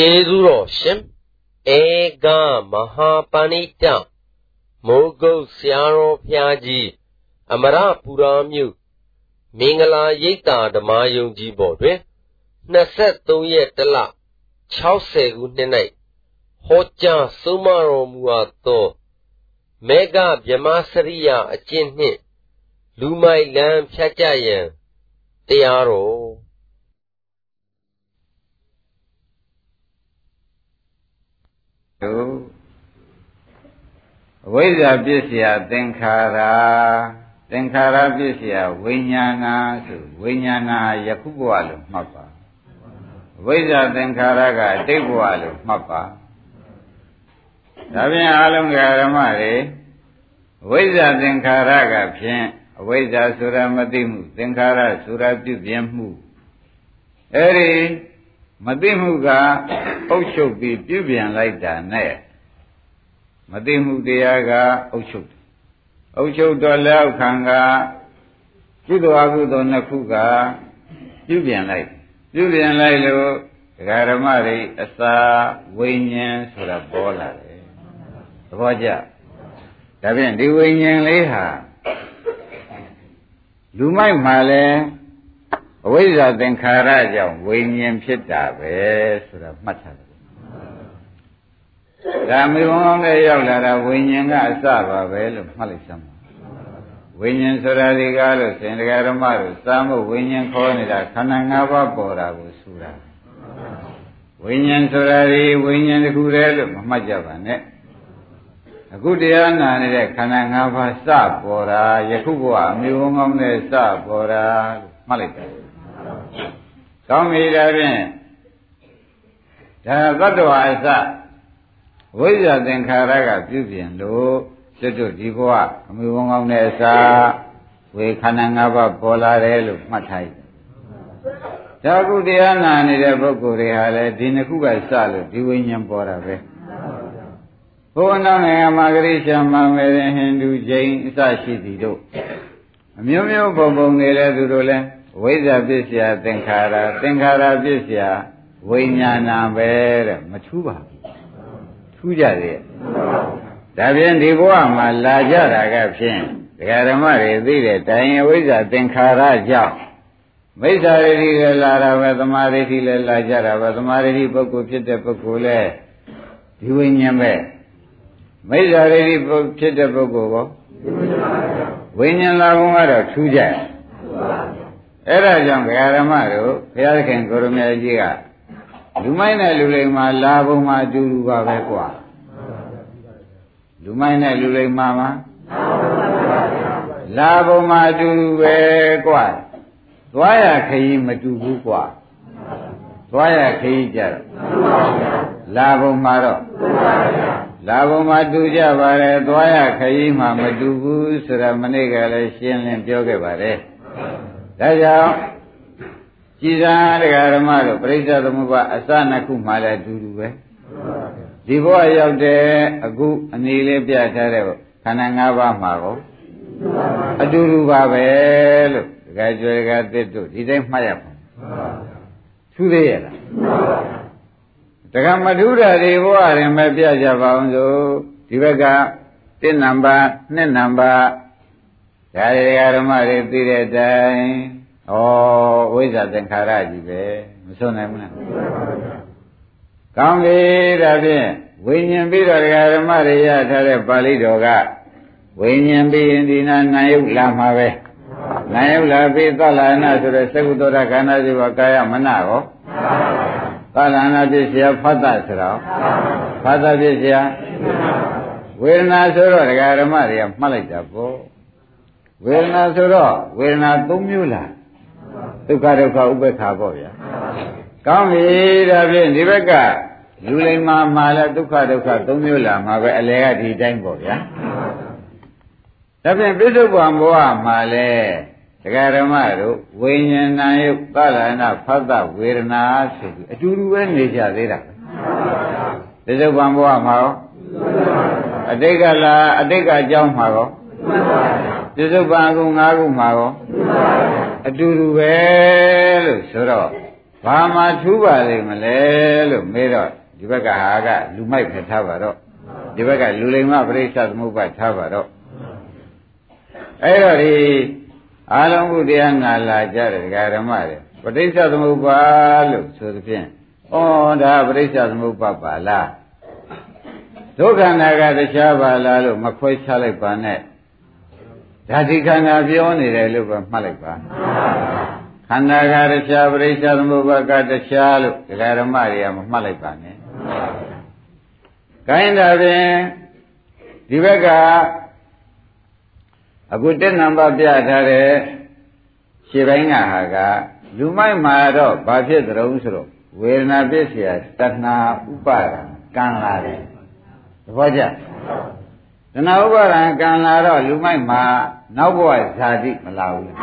ကျေးဇူးတော်ရှင်ဧကမဟာပဏိတမိုးကုတ်ဆရာတော်ဖျားကြီးအမရပူရာမြို့မင်္ဂလာရိပ်သာဓမ္မယုံကြီးပေါ်တွင်23ရက်တလ60ခုနှစ်၌ဟောကြားဆုံးမတော်မူအပ်သောမေဃဗြဟ္မစရိယအကျင့်နှင့်လူမိုက်လန်းဖြတ်ကြရန်တရားတော် တို့အဝိဇ္ဇာပစ္စယသင်္ခါရသင်္ခါရပစ္စယဝိညာဏဆိုဝိညာဏယခုဘဝလို့မှတ်ပါအဝိဇ္ဇာသင်္ခါရကအတိတ်ဘဝလို့မှတ်ပါဒါဖြင့်အလုံးကဓမ္မတွေအဝိဇ္ဇာသင်္ခါရကဖြင့်အဝိဇ္ဇာဆိုတာမသိမှုသင်္ခါရဆိုတာပြုပြင်မှုအဲ့ဒီ မသိမှုကအုပ်ချုပ်ပြီးပြုပြင်လိုက်တာနဲ့မသိမှုတရားကအုပ်ချုပ်တယ်အုပ်ချုပ်တော့လက်ခံကကုသိုလ်အကုသိုလ်နှစ်ခုကပြုပြင်လိုက်ပြုပြင်လိုက်လို့ဒကာဓမ္မတွေအစာဝိညာဉ်ဆိုတာပေါ်လာတယ်သဘောကျဒါဖြင့်ဒီဝိညာဉ်လေးဟာလူမိုက်မှလည်း အဝိဇ္ဇာသင်္ခါရကြောင့်ဝိညာဉ်ဖြစ်တာပဲဆိုတာမှတ်ထားတယ်ဒါမေဝံနဲ့ရောက်လာတာဝိညာဉ်ကအစပါပဲလို့မှတ်လိုက်စမ်းပါဝိညာဉ်ဆိုတာဒီကားလို့စင်တကဓမ္မတို့စာမှုဝိညာဉ်ခေါ်နေတာခန္ဓာ၅ပါးပေါ်တာကိုဆိုတာဝိညာဉ်ဆိုတာဒီဝိညာဉ်တစ်ခုတည်းလို့မမှတ်ကြပါနဲ့အခုတရားနာနေတဲ့ခန္ဓာ၅ပါးစပေါ်တာယခုဘဝအမျိုးကောင်းတဲ့စပေါ်တာလို့မှတ်လိုက်တယ် ကောင်းပြီဒါဖြင့်ဒါသတ္တဝါအစဝိဇ္ဇာသင်္ခါရကပြုပြင်လို့ကျွတ်တို့ဒီဘဝအမှုကောင်းကောင်းတဲ့အစာဝေခန္ဓာ၅ပါးပေါ်လာတယ်လို့မှတ်ထားရတယ်။ဒါကုတရားနာနေတဲ့ပုဂ္ဂိုလ်တွေဟာလည်းဒီနှစ်ခုကစလို့ဒီဝိညာဉ်ပေါ်တာပဲ။ဘုရားနောက်နိုင်ငံမှာဂရိရှာမမေရင်ဟိန္ဒူဂျိန်းအစရှိသည်တို့အမျိုးမျိုးပုံပုံနေတဲ့သူတို့လည်း ဝိဇ္ဇာပစ္စယသင်္ခါရသင်္ခါရပစ္စယဝိညာဏပဲတဲ့မထူးပါဘူးထူးကြတယ်ဒါဖြင့်ဒီဘဝမှာလာကြတာကဖြင့်ဒကာဓမ္မတွေသိတဲ့တိုင်အဝိဇ္ဇာသင်္ခါရကြောင့်မိစ္ဆာရိတိလည်းလာတာပဲသမာဓိတိလည်းလာကြတာပဲသမာဓိတိပုဂ္ဂိုလ်ဖြစ်တဲ့ပုဂ္ဂိုလ်လည်းဒီဝိညာဉ်ပဲမိစ္ဆာရိတိဖြစ်တဲ့ပုဂ္ဂိုလ်ကောဝိညာဉ်လာဘုံကတော့ထူးကြတယ် အဲ့ဒါကြောင့်ဘုရားဓမ္မတို့ဘုရားသခင်ကိုရမေကြီးကလူမိုင်းနဲ့လူလိမ္မာလာဘုံမှာအတူတူပါပဲကွာလူမိုင်းနဲ့လူလိမ္မာမှာလာဘုံမှာအတူတူပဲကွာသွားရခရီးမတူဘူးကွာသွားရခရီးကြတော့လာဘုံမှာတော့လာဘုံမှာတူကြပါတယ်သွားရခရီးမှာမတူဘူးဆိုတာမနေ့ကလည်းရှင်းလင်းပြောခဲ့ပါတယ် ဒါကြောင့်ကြည်သာတရားဓမ္မတို့ပြိဿသမုပ္ပါအစနှစ်ခုမှလည်းအတူတူပဲဒီဘဝရောက်တဲ့အခုအနေလေးပြထားတဲ့ခန္ဓာ၅ပါးမှာကိုအတူတူပါပဲလို့ဒကာကျွေကသစ်တို့ဒီတိုင်းမှတ်ရပါထူးသေးရဲ့လားဒကာမဓုရတွေဘဝရင်ပဲပြကြပါအောင်ဆိုဒီဘက်က1နံပါတ်2နံပါတ် ဒါရီဓမ္မတွေသိတဲ့အတိုင်းဩဝိဇ္ဇာသင်္ခါရကြီးပဲမစွန့်နိုင်ဘူးလားကောင်းပြီဒါဖြင့်ဝိညာဉ်ပြီးတော့ဓမ္မတွေရထားတဲ့ပါဠိတော်ကဝိညာဉ်ပြီးရင်ဒီနာနာယုတ်လာမှာပဲနာယုတ်လာပြီးသလနာဆိုတဲ့သကုသောတာခန္ဓာစီဝကာယမနရောသလနာပြည့်စရာဖတ်တာဆိုတော့ဖတ်တာပြည့်စရာဝေဒနာဆိုတော့ဓမ္မတွေကမှတ်လိုက်တာပေါ့ ဝေဒနာဆိုတော့ဝေဒနာ၃မျိုးလားဒုက္ခဒုက္ခဥပ္ပခါပေါ့ဗျာကောင်းပြီဒါဖြင့်ဒီဘက်ကလူလိမ္မာမှာလည်းဒုက္ခဒုက္ခ၃မျိုးလာမှာပဲအလဲကဒီတိုင်းပေါ့ဗျာဒါဖြင့်ပြစ္ဆုတ်ပံဘဝမှာလည်းတရားဓမ္မတို့ဝိညာဏယုတ်သလနာဖတ်တဝေဒနာဆိုပြီးအတူတူပဲနေကြသေးတာပြစ္ဆုတ်ပံဘဝမှာရောအတိတ်ကလာအတိတ်ကအကြောင်းမှာရော ပြစ္ဆုတ်ပံကု၅ခုမှာရောအတူတူပဲလို့ဆိုတော့ဘာမှထူးပါလိမ့်မလဲလို့မေးတော့ဒီဘက်ကဟာကလူမိုက်ပဲထားပါတော့ဒီဘက်ကလူလိမ္မပရိစ္ဆသမုပ္ပါထားပါတော့အဲ့တော့ဒီအာလုံးကုတရားနာလာကြတယ်ဒကာဓမ္မတွေပဋိစ္စသမုပ္ပါလို့ဆိုသဖြင့်ဩဒါပဋိစ္စသမုပ္ပါပါလားဒုက္ခနာကတရားပါလားလို့မခွဲခြားလိုက်ပါနဲ့ ဓာတိခန္ဓာပြောနေတယ်လို့ပဲမှတ်လိုက်ပါခန္ဓာကတစ်ခြားပရိစ္ဆေသမုပ္ပါကတစ်ခြားလို့ဒကာဓမ္မတွေကမမှတ်လိုက်ပါနဲ့ခိုင်းတာဖြင့်ဒီဘက်ကအခုတက်နံပါတ်ပြထားတဲ့ခြေပိုင်းကဟာကလူမိုက်မှာတော့ဘာဖြစ်သရုံဆိုတော့ဝေဒနာပစ္စယတဏှာဥပါဒံကံလာတယ်သဘောကျ တဏှာဥပါဒံကံလာတော့လူမိုက်မှာနောက်ဘဝဇာတိမလာဘူးလား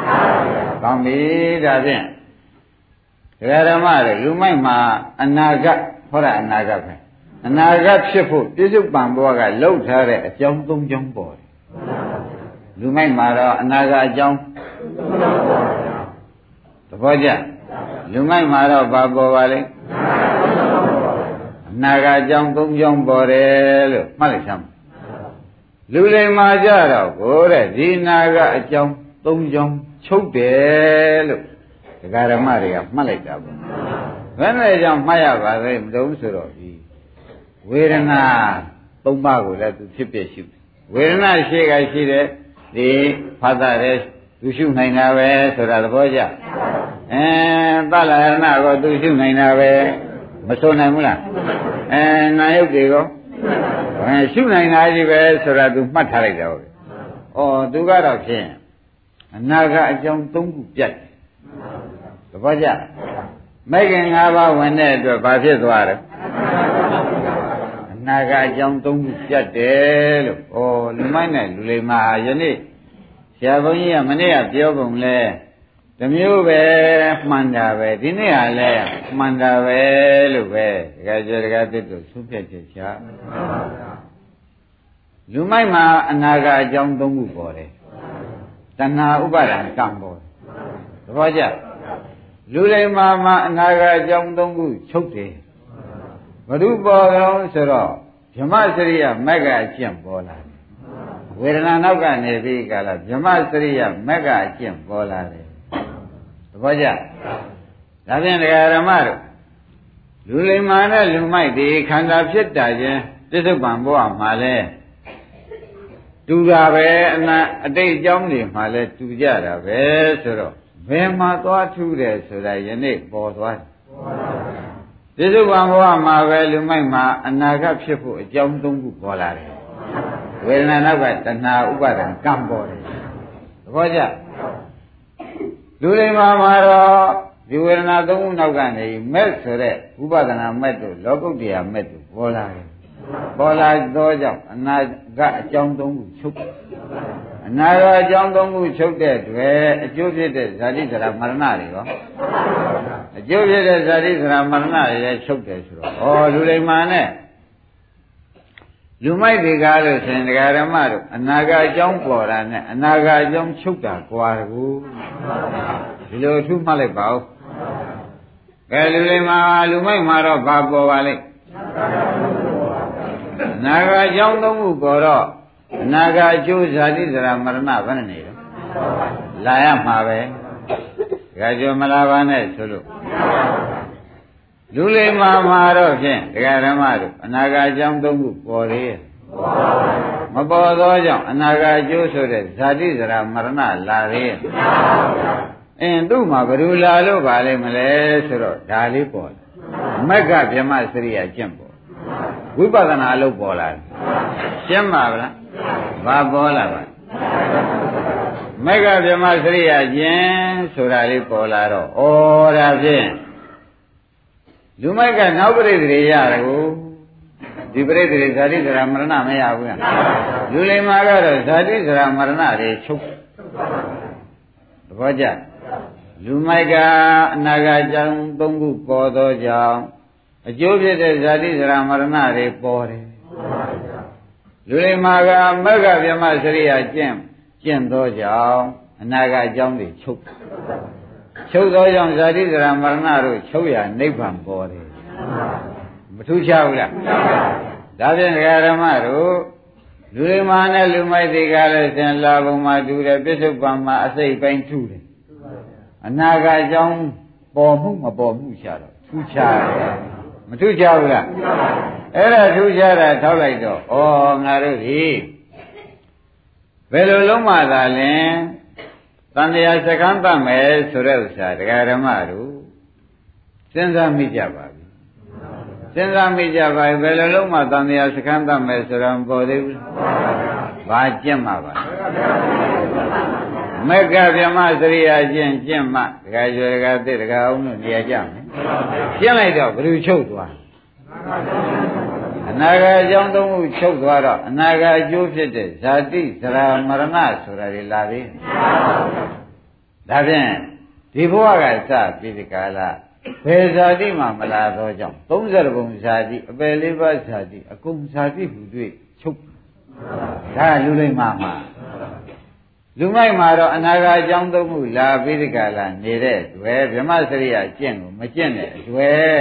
ကောင်းပြီဒါဖြင့်ဒကာဓမ္မတွေလူမိုက်မှာအနာဂတ်ဟောတာအနာဂတ်ပဲအနာဂတ်ဖြစ်ဖို့ပြစ္ဆုတ်ပံဘဝကလှုပ်ထားတဲ့အကြောင်း၃ကြောင်းပေါ်တယ်လူမိုက်မှာတော့အနာဂတ်အကြောင်းသဘောကျလူမိုက်မှာတော့ဘာပေါ်ပါလဲအနာဂတ်အကြောင်း၃ကြောင်းပေါ်တယ်လို့မှတ်လိုက်စမ်း လူလိမ္မာကြတော့ကိုတဲ့ဒီနာကအကြောင်း၃ကြောင်းချုပ်တယ်လို့ဒကာဓမ္မတွေကမှတ်လိုက်တာပေါ့ဘယ်နဲ့ကြောင့်မှတ်ရပါလဲမတုံးဆိုတော့ဒီဝေဒနာ၃ပါးကိုလည်းသူဖြစ်ပြရှုဝေဒနာရှိကရှိတယ်ဒီဖတ်တာတဲ့သူရှုနိုင်တာပဲဆိုတာသဘောကျအဲသလရဏကိုသူရှုနိုင်တာပဲမဆိုနိုင်ဘူးလားအဲနာယုတ်တွေကို အဲရှုနိုင်တာကြီးပဲဆိုတာသူမှတ်ထားလိုက်တာဟုတ်ဩသူကတော့ဖြင့်အနာကအကြောင်း၃ခုပြတ်တယ်သဘောကျမိုက်ခင်၅ပါးဝင်တဲ့အတွက်ဘာဖြစ်သွားတယ်အနာကအကြောင်း၃ခုပြတ်တယ်လို့ဩလူမိုက်နဲ့လူလိမ္မာယနေ့ဆရာဘုန်းကြီးကမနေ့ကပြောပုံလဲ တမျိုးပဲမှန်တာပဲဒီနေ့ကလည်းမှန်တာပဲလို့ပဲတကယ်ကြတကယ်သစ်တို့သုဖြတ်ချက်ချလူမိုက်မှာအနာကအကြောင်း၃ခုပေါ်တယ်တဏှာဥပါဒံကံပေါ်တယ်သဘောကျလူလိမ္မာမှာအနာကအကြောင်း၃ခုချုပ်တယ်ဘုရုပေါ်တော့ဆိုတော့ဗြဟ္မစရိယမက်ကအကျင့်ပေါ်လာတယ်ဝေဒနာနောက်ကနေပြီးကလာဗြဟ္မစရိယမက်ကအကျင့်ပေါ်လာတယ်သ ဘောကျဒါဖြင့်တရားဓမ္မတို့လူလိမ္မာနဲ့လူမိုက်ဒီခန္ဓာဖြစ်တာချင်းပြစ္ဆုတ်ပံဘဝမှာလဲတူတာပဲအနာအတိတ်အကြောင်းတွေမှာလဲတူကြတာပဲဆိုတော့ဘယ်မှာသွားထူးတယ်ဆိုတာယနေ့ပေါ်သွားတယ်ပြစ္ဆုတ်ပံဘဝမှာပဲလူမိုက်မှာအနာဂတ်ဖြစ်ဖို့အကြောင်းသုံးခုပေါ်လာတယ်ဝေဒနာနောက်ကတဏှာဥပါဒံကံပေါ်တယ်သဘောကျ လူတွေမှာမှာတော့ဒီဝေဒနာသုံးခုနောက်ကနေမဲ့ဆိုတဲ့ဥပဒနာမဲ့တို့လောကုတ္တရာမဲ့တို့ပေါ်လာတယ်ပေါ်လာသောကြောင့်အနာကအကြောင်းသုံးခုချုပ်အနာကအကြောင်းသုံးခုချုပ်တဲ့တွေ့အကျိုးဖြစ်တဲ့ဇာတိဇရာမရဏတွေရောအကျိုးဖြစ်တဲ့ဇာတိဇရာမရဏတွေလည်းချုပ်တယ်ဆိုတော့ဩလူတွေမှာနဲ့ လူမိုက်တွေကားလို့ရှင်ဒကာဓမ္မတို့အနာဂတ်အကြောင်းပေါ်တာနဲ့အနာဂတ်အကြောင်းချုပ်တာကွာတကူဒီလိုထုမှတ်လိုက်ပါဦးကဲလူတွေမှာလူမိုက်မှာတော့ဘာပေါ်ပါလိမ့်အနာဂတ်အကြောင်းသုံးခုပေါ်တော့အနာဂတ်အကျိုးဇာတိဇရာမရဏဘယ်နဲ့နေတော့လာရမှာပဲဒကာကျော်မလာပါနဲ့ဆိုလို့ လူလေးမှာမှာတော့ဖြင့်ဒကာဓမ္မတို့အနာဂတ်အကြောင်းသုံးခုပေါ်သေးရဲ့မပေါ်သောကြောင့်အနာဂတ်အကျိုးဆိုတဲ့ဇာတိဇရာမရဏလာသေးရဲ့အင်းသူ့မှာဘယ်လိုလာလို့ပါလိမ့်မလဲဆိုတော့ဒါလေးပေါ်တယ်မက်ကဗြဟ္မစရိယကျင့်ပေါ်ဝိပဿနာအလုပ်ပေါ်လာတယ်ရှင်းပါဗလားဘာပေါ်လာပါမက်ကဗြဟ္မစရိယကျင့်ဆိုတာလေးပေါ်လာတော့ဩဒါဖြင့် လူမိုက်ကနောက်ပရိသေတွေရတယ်ကိုဒီပရိသေတွေဇာတိဇရာမရဏမရဘူးလားလူလိမ္မာကတော့ဇာတိဇရာမရဏတွေချုပ်သဘောကျလူမိုက်ကအနာဂတ်ကြောင့်သုံးခုပေါ်သောကြောင့်အကျိုးဖြစ်တဲ့ဇာတိဇရာမရဏတွေပေါ်တယ်လူလိမ္မာကမက္ကဗြဟ္မစရိယကျင့်ကျင့်သောကြောင့်အနာဂတ်အကြောင်းတွေချုပ် ချုပ်သောကြောင့်ဇာတိဇရာမရဏတို့ချုပ်ရနိဗ္ဗာန်ပေါ်တယ်မထူးခြားဘူးလားဒါဖြင့်ဒကာဓမ္မတို့လူတွေမှာနဲ့လူမိုက်တွေကလည်းဆင်လာဘုံမှာတူတယ်ပြစ္ဆုတ်ပံမှာအစိတ်ပိုင်းထူတယ်အနာဂတ်ကြောင့်ပေါ်မှုမပေါ်မှုရှာတော့ထူးခြားတယ်မထူးခြားဘူးလားအဲ့ဒါထူးခြားတာထောက်လိုက်တော့ဩငါတို့ဒီဘယ်လိုလုံးမသာလဲ တန်တရားစကမ်းတတ်မယ်ဆိုတဲ့ဥစ္စာဒကာဓမ္မတို့စဉ်းစားမိကြပါပြီစဉ်းစားမိကြပါဘယ်လိုလုံးမှတန်တရားစကမ်းတတ်မယ်ဆိုတော့မပေါ်သေးဘူးဘာကျင့်မှာပါမက္ကဗြဟ္မစရိယာကျင့်ကျင့်မှဒကာရွယ်ဒကာသစ်ဒကာအောင်တို့နေရာကြမယ်ကျင့်လိုက်တော့ဘယ်လိုချုပ်သွား အနာဂတ်အကြောင်းသုံးခုချုပ်သွားတော့အနာဂတ်အကျိုးဖြစ်တဲ့ဇာတိဇရာမရဏဆိုတာတွေလာပြီဒါဖြင့်ဒီဘဝကစပြီးဒီကာလဘယ်ဇာတိမှမလာသောကြောင့်30ဘုံဇာတိအပယ်လေးပါးဇာတိအကုန်ဇာတိဟူ၍ချုပ်ဒါလူလိမ္မာမှာလူမိုက်မှာတော့အနာဂတ်အကြောင်းသုံးခုလာပြီးဒီကာလနေတဲ့တွေ့ဗြဟ္မစရိယကျင့်ကိုမကျင့်တဲ့တွေ့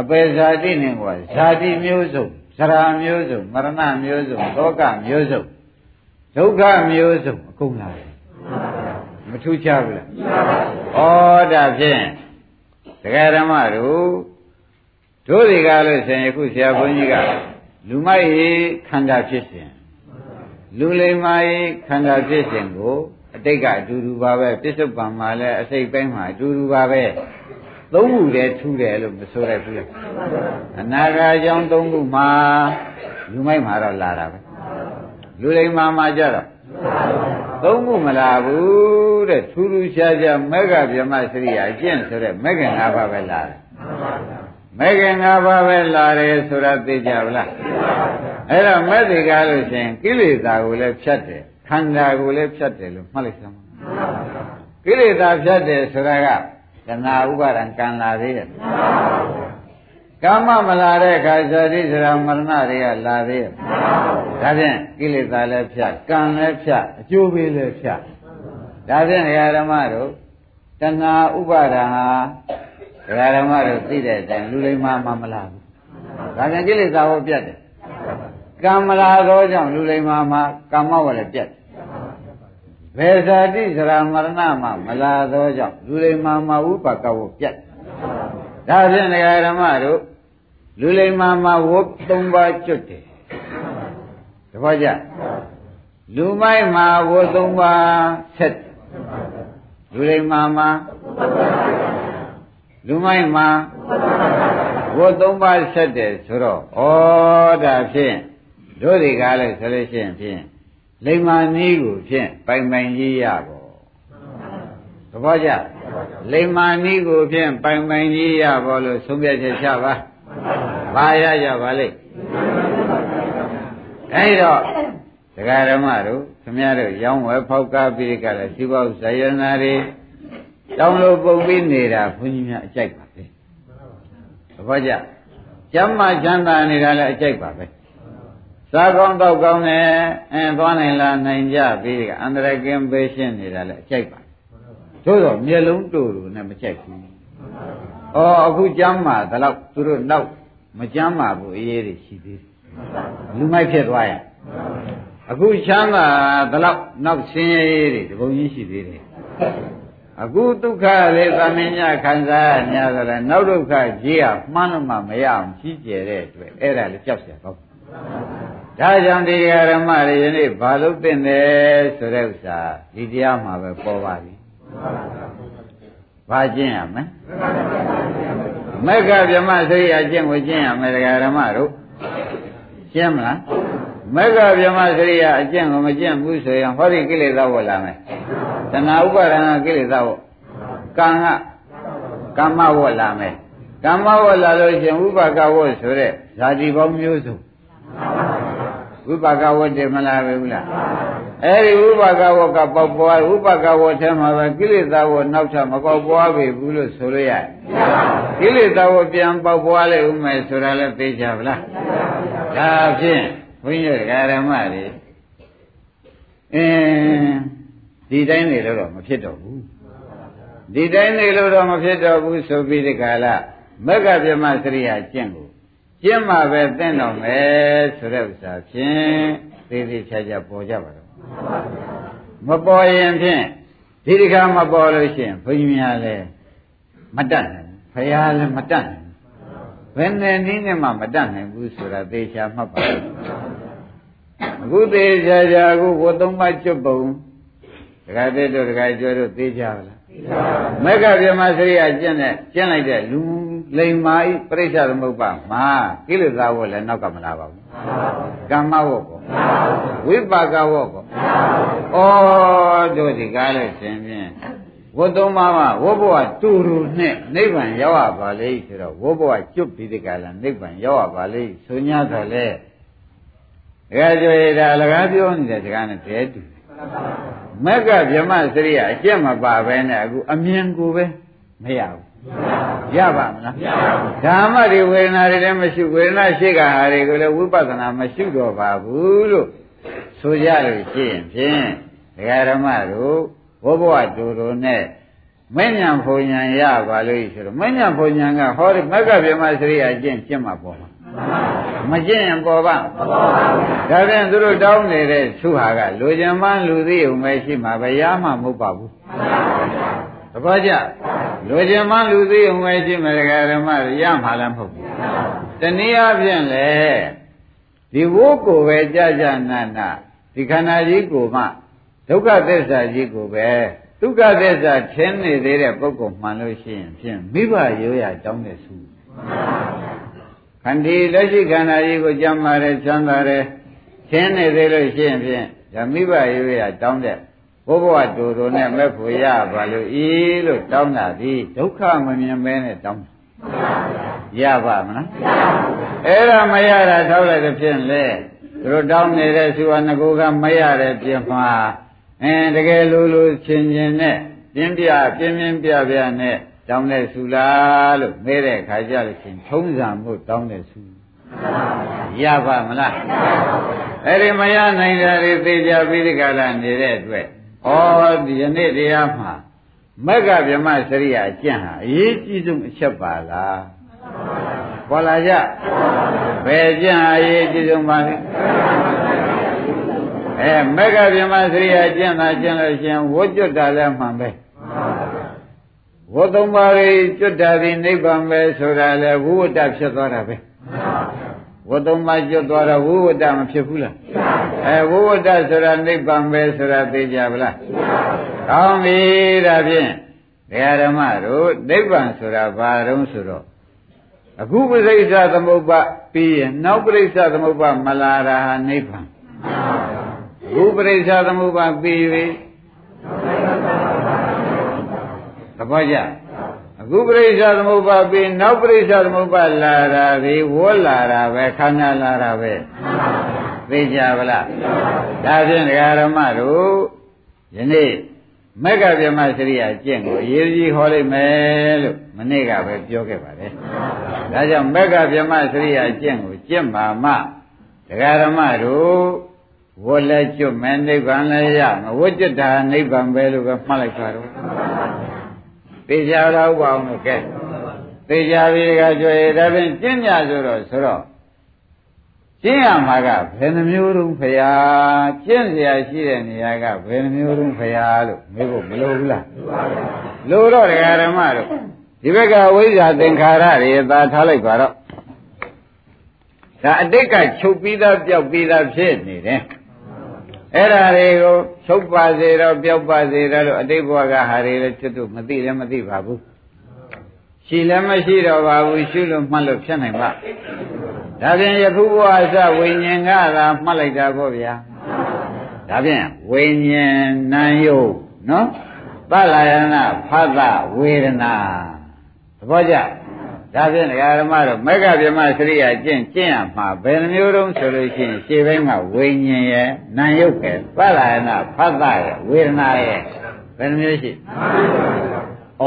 အပေဇာတိနဲ့ကဇာတိမျိုးစုံဇရာမျိုးစုံမရဏမျိုးစုံလောကမျိုးစုံဒုက္ခမျိုးစုံအကုန်လာတယ်မထူးခြားဘူးလားဩဒါဖြင့်တရားဓမ္မတို့တို့တွေကလို့ဆိုရင်အခုဆရာဘုန်းကြီးကလူမိုက်ရေခန္ဓာဖြစ်စဉ်လူလိမ္မာရေခန္ဓာဖြစ်စဉ်ကိုအတိတ်ကအတူတူပါပဲပြစ္ဆုတ်ပံမှာလည်းအစိတ်ပိုင်းမှာအတူတူပါပဲ သုံးခုတည်းထူးတယ်လို့မဆိုရဘူးလားအနာဂတ်ကြောင့်သုံးခုမှာလူမိုက်မှာတော့လာတာပဲလူလိမ္မာမှာကြတော့သုံးခုမလာဘူးတဲ့ထူးထူးခြားခြားမေဃဗြဟ္မစရိယာအကျင့်ဆိုတဲ့မေဃ၅ပါးပဲလာတယ်မေဃ၅ပါးပဲလာတယ်ဆိုတာသိကြဘူးလားအဲ့တော့မဲ့ဒီကားလို့ရှိရင်ကိလေသာကိုလည်းဖြတ်တယ်ခန္ဓာကိုလည်းဖြတ်တယ်လို့မှတ်လိုက်စမ်းကိလေသာဖြတ်တယ်ဆိုတာက တဏှာဥပါဒံကံလာသေးတယ်ကာမမလာတဲ့အခါဇာတိစရာမရဏတွေကလာသေးတယ်ဒါဖြင့်ကိလေသာလည်းဖြတ်ကံလည်းဖြတ်အကျိုးပေးလည်းဖြတ်ဒါဖြင့်ဒကာဓမ္မတို့တဏှာဥပါဒံဟာဒကာဓမ္မတို့သိတဲ့အတိုင်းလူလိမ္မာမှမလာဘူးဒါဖြင့်ကိလေသာဟောပြတ်တယ်ကံမလာသောကြောင့်လူလိမ္မာမှာကာမဝလည်းပြတ် ဘယ်ဇာတိစရာမရဏမှာမလာသောကြောင့်လူလိမ္မာမှာဥပကဝပြတ်ဒါဖြင့်ဓမ္မတို့လူလိမ္မာမှာဝတ်၃ပါးကျွတ်တယ်တပည့်ကြလူမိုက်မှာဝတ်၃ပါးဆက်လူလိမ္မာမှာလူမိုက်မှာဝတ်၃ပါးဆက်တယ်ဆိုတော့ဩဒါဖြင့်တို့ဒီကားလဲဆိုလို့ရှိရင်ဖြင့် လိမ္မာနည်းကိုဖြင့်ပိုင်ပိုင်ကြီးရပေါ့သဘောကျလိမ္မာနည်းကိုဖြင့်ပိုင်ပိုင်ကြီးရပေါ့လို့ဆုံးဖြတ်ချက်ချပါဘာရရပါလိမ့်အဲဒီတော့ဒကာဓမ္မတို့ခမရတို့ရောင်းဝယ်ဖောက်ကားပြီးကြတယ်စီပေါဇယနာတွေတောင်းလို့ပုံပြီးနေတာဘုန်းကြီးများအကြိုက်ပါပဲသဘောကျကျမ်းမာချမ်းသာနေတာလည်းအကြိုက်ပါပဲ စားကောင်းတောက်ကောင်းနဲ့အဲသွားနိုင်လားနိုင်ကြပြီးကအန္တရာယ်ကင်းပေးရှင်းနေတာလည်းအကြိုက်ပါသို့တော့မျက်လုံးတူတူနဲ့မကြိုက်ဘူး။အော်အခုကျမ်းမာဒါတော့သူတို့နောက်မကျမ်းမာဘူးအေးအေးတွေရှိသေးတယ်။လူမိုက်ဖြစ်သွားရင်အခုချမ်းသာဒါတော့နောက်ဆင်းရဲတွေဒီပုံကြီးရှိသေးတယ်။အခုဒုက္ခလေးသမင်ညခံစားရ냐ဆိုတော့နောက်ဒုက္ခကြီးရမှန်းလို့မှမရအောင်ကြီးကျယ်တဲ့အတွက်အဲ့ဒါလည်းကြောက်เสียတော့ ဒါကြောင့်ဒီဓမ္မတွေယနေ့ဘာလို့သိနေဆိုတဲ့ဥစ္စာဒီတရားမှာပဲပေါ်ပါပြီဘာကျင့်ရမလဲမက္ခဗြဟ္မစိတ်အကျင့်ကိုကျင့်ရမယ်ဓမ္မတို့ကျင့်မလားမက္ခဗြဟ္မစရိယအကျင့်ကိုမကျင့်ဘူးဆိုရင်ဟောဒီကိလေသာဝတ်လာမယ်တဏှာဥပါဒနာကိလေသာဝတ်ကံကကမ္မဝတ်လာမယ်ကမ္မဝတ်လာလို့ရှင်ဥပါကဝတ်ဆိုတဲ့ဇာတိပေါင်းမျိုးစုံ ဝိပါကဝတ်တယ်မလားပဲဘူးလားအဲ့ဒီဝိပါကဝတ်ကပေါက်ပွားဝိပါကဝတ်ထဲမှာပဲကိလေသာဝတ်နောက်ထပ်မပေါက်ပွားပြီဘူးလို့ဆိုလို့ရတယ်ကိလေသာဝတ်ပြန်ပေါက်ပွားလေဦးမယ်ဆိုတာလည်းသိကြဗလားဒါဖြင့်ဘုန်းကြီးတို့ဓမ္မတွေအင်းဒီတိုင်းနေတော့မဖြစ်တော့ဘူးဒီတိုင်းနေလို့တော့မဖြစ်တော့ဘူးဆိုပြီးဒီကလာမက္ကဗြဟ္မစရိယာကျင့်ကို ကျင့်မှပဲသင့်တော်မယ်ဆိုတဲ့ဥစ္စာဖြင့်သေးသေးချာချာပေါ်ကြပါတော့မပေါ်ရင်ဖြင့်ဒီဒီကမပေါ်လို့ရှိရင်ဘုန်းကြီးများလည်းမတတ်နိုင်ဘုရားလည်းမတတ်နိုင်ဘယ်နဲ့နည်းနဲ့မှမတတ်နိုင်ဘူးဆိုတာသေချာမှတ်ပါအခုသေချာချာအခုဝတ်သုံးပါးကျွတ်ပုံဒကာတဲ့တို့ဒကာကျော်တို့သေချာပါလားသေချာပါမက္ခဗြဟ္မစရိယကျင့်တဲ့ကျင့်လိုက်တဲ့လူ လိမ္မာဤပြိဿသမုပ္ပါမှာကိလေသာဝတ်လည်းနောက်ကမလာပါဘူးကမ္မဝတ်ကောဝိပါကဝတ်ကောဩတို့ဒီကားလို့ရှင်ဖြင့်ဝတ်သုံးပါးမှာဝဘဝတူတူနဲ့နိဗ္ဗာန်ရောက်ရပါလေဆိုတော့ဝဘဝကျွတ်ပြီးဒီကလာနိဗ္ဗာန်ရောက်ရပါလေဆို냐တော့လေဒါကြွေဒါအလကားပြောနေတဲ့စကားနဲ့တည်းတူမက္ကဗြဟ္မစရိယအကျင့်မပါပဲနဲ့အခုအမြင်ကိုပဲမရဘူး ရပါမလားမရပါဘူးဓမ္မတွေဝေဒနာတွေလည်းမရှိဝေဒနာရှိကဟာတွေကိုလည်းဝိပဿနာမရှိတော့ပါဘူးလို့ဆိုကြလို့ရှိရင်ဖြင့်ဒကာဓမ္မတို့ဘုဘဝတူတူနဲ့မဉ္ဇဉ်ဘုံဉဏ်ရပါလို့ဆိုတော့မဉ္ဇဉ်ဘုံဉဏ်ကဟောဒီမက္ကဗြဟ္မစရိယအကျင့်ကျင့်မှာပေါ်မှာမကျင့်ရင်ပေါ်ပါမပေါ်ပါဘူးဒါပြန်သူတို့တောင်းနေတဲ့သူဟာကလူကျင်မှလူသိုံပဲရှိမှာပဲရမှမဟုတ်ပါဘူး သဘောကျလူကျင်မှလူသိုံပဲရှိမှာဒကာဓမ္မရမှာလည်းမဟုတ်ဘူးတနည်းအားဖြင့်လေဒီဝိုးကိုပဲကြာကြာနာနာဒီခန္ဓာကြီးကိုမှဒုက္ခသစ္စာကြီးကိုပဲဒုက္ခသစ္စာထင်းနေသေးတဲ့ပုဂ္ဂိုလ်မှန်လို့ရှိရင်ဖြင့်မိဘရိုးရတောင်းတဲ့သူခန္ဒီလက်ရှိခန္ဓာကြီးကိုကြမ်းပါတယ်ချမ်းသာတယ်ထင်းနေသေးလို့ရှိရင်ဖြင့်ဒါမိဘရိုးရတောင်းတဲ့ ဘုဘဝတူတူနဲ့မဲ့ဖို့ရပါလို့ဤလို့တောင်းတာဒီဒုက္ခမမြင်မဲနဲ့တောင်းရပါမလားအဲ့ဒါမရတာထောက်လိုက်တဲ့ဖြင့်လေသူတို့တောင်းနေတဲ့သူဟာငကိုကမရတဲ့ပြင်မှာအဲတကယ်လူလူချင်းချင်းနဲ့ပြင်းပြပြင်းပြင်းပြပြနဲ့တောင်းတဲ့ဆူလားလို့မဲတဲ့ခါကြလို့ချင်းထုံးစံမှုတောင်းတဲ့ဆူရပါမလားအဲ့ဒီမရနိုင်တာတွေသိကြပြီးဒီကလာနေတဲ့အတွက် ဩဒီယနေ့တရားမှာမက္ကဗြဟ္မစရိယာအကျင့်ဟာအရေးကြီးဆုံးအချက်ပါလားပေါ်လာကြဘယ်ကျင့်အရေးကြီးဆုံးပါလဲအဲမက္ကဗြဟ္မစရိယာကျင့်တာကျင့်လို့ရှင်ဝတ်ကျွတ်တာလည်းမှန်ပဲဝတ်သုံးပါးကြီးကျွတ်တာဒီနိဗ္ဗာန်ပဲဆိုတာလေဝိဝတ္တဖြစ်သွားတာပဲဝတ်သုံးပါးကျွတ်သွားတော့ဝိဝတ္တမဖြစ်ဘူးလား အဲဝိဝတ္တဆိုတာနိဗ္ဗာန်ပဲဆိုတာသိကြပါလားကောင်းပြီဒါဖြင့်ဒကာဓမ္မတို့နိဗ္ဗာန်ဆိုတာဘာတုံးဆိုတော့အခုပရိစ္ဆသမုပ္ပါပြီးရင်နောက်ပရိစ္ဆသမုပ္ပါမလာတာဟာနိဗ္ဗာန်အခုပရိစ္ဆသမုပ္ပါပြီးပြီသဘောကျအခုပရိစ္ဆသမုပ္ပါပြီးနောက်ပရိစ္ဆသမုပ္ပါလာတာဒီဝေါ်လာတာပဲခန္ဓာလာတာပဲ သိကြပါလားဒါဖြင့်ဒကာရမတို့ယနေ့မက္ကဗြဟ္မစရိယာကျင့်ကိုအရေးကြီးဟောလိုက်မယ်လို့မနေ့ကပဲပြောခဲ့ပါတယ်။ဒါကြောင့်မက္ကဗြဟ္မစရိယာကျင့်ကိုကျင့်ပါမှဒကာရမတို့ဝတ်လက်ကျွတ်မယ်နိဗ္ဗာန်လည်းရမဝတ်ကျွတ်တာနိဗ္ဗာန်ပဲလို့ပဲမှတ်လိုက်ပါတော့။သိကြတော့ပါအောင်လို့ကဲသိကြပြီကကြွေဒါဖြင့်ကျင့်ကြဆိုတော့ဆိုတော့ ကျင့်ရမှာကဘယ်နှမျိုးတုံးဖရာကျင့်เสียရှိတဲ့နေရာကဘယ်နှမျိုးတုံးဖရာလို့မေးဖို့မလိုဘူးလားလိုတော့ဒကာဓမ္မတို့ဒီဘက်ကဝိဇ္ဇာသင်္ခါရတွေသာထားလိုက်ပါတော့ဒါအတိတ်ကချုပ်ပြီးသားပျောက်ပြီးသားဖြစ်နေတယ်အဲ့ဒါတွေကိုချုပ်ပါစေတော့ပျောက်ပါစေတော့လို့အတိတ်ဘဝကဟာတွေလည်းချွတ်တို့မသိလည်းမသိပါဘူးရှိလည်းမရှိတော့ပါဘူးရှုလို့မှတ်လို့ဖြစ်နိုင်ပါ ဒါဖြင့်ယခုဘဝအစဝိညာဉ်ကသာမှတ်လိုက်တာပေါ့ဗျာဒါဖြင့်ဝိညာဉ်နာယုတ်နော်သလယနာဖသဝေဒနာသဘောကျဒါဖြင့်ဓမ္မတို့မက္ကဗြဟ္မစရိယာကျင့်ကျင့်ရမှာဘယ်နှမျိုးတုံးဆိုလို့ရှိရင်ရှေ့ဘက်ကဝိညာဉ်ရဲ့နာယုတ်ရဲ့သလယနာဖသရဲ့ဝေဒနာရဲ့ဘယ်နှမျိုးရှိဩ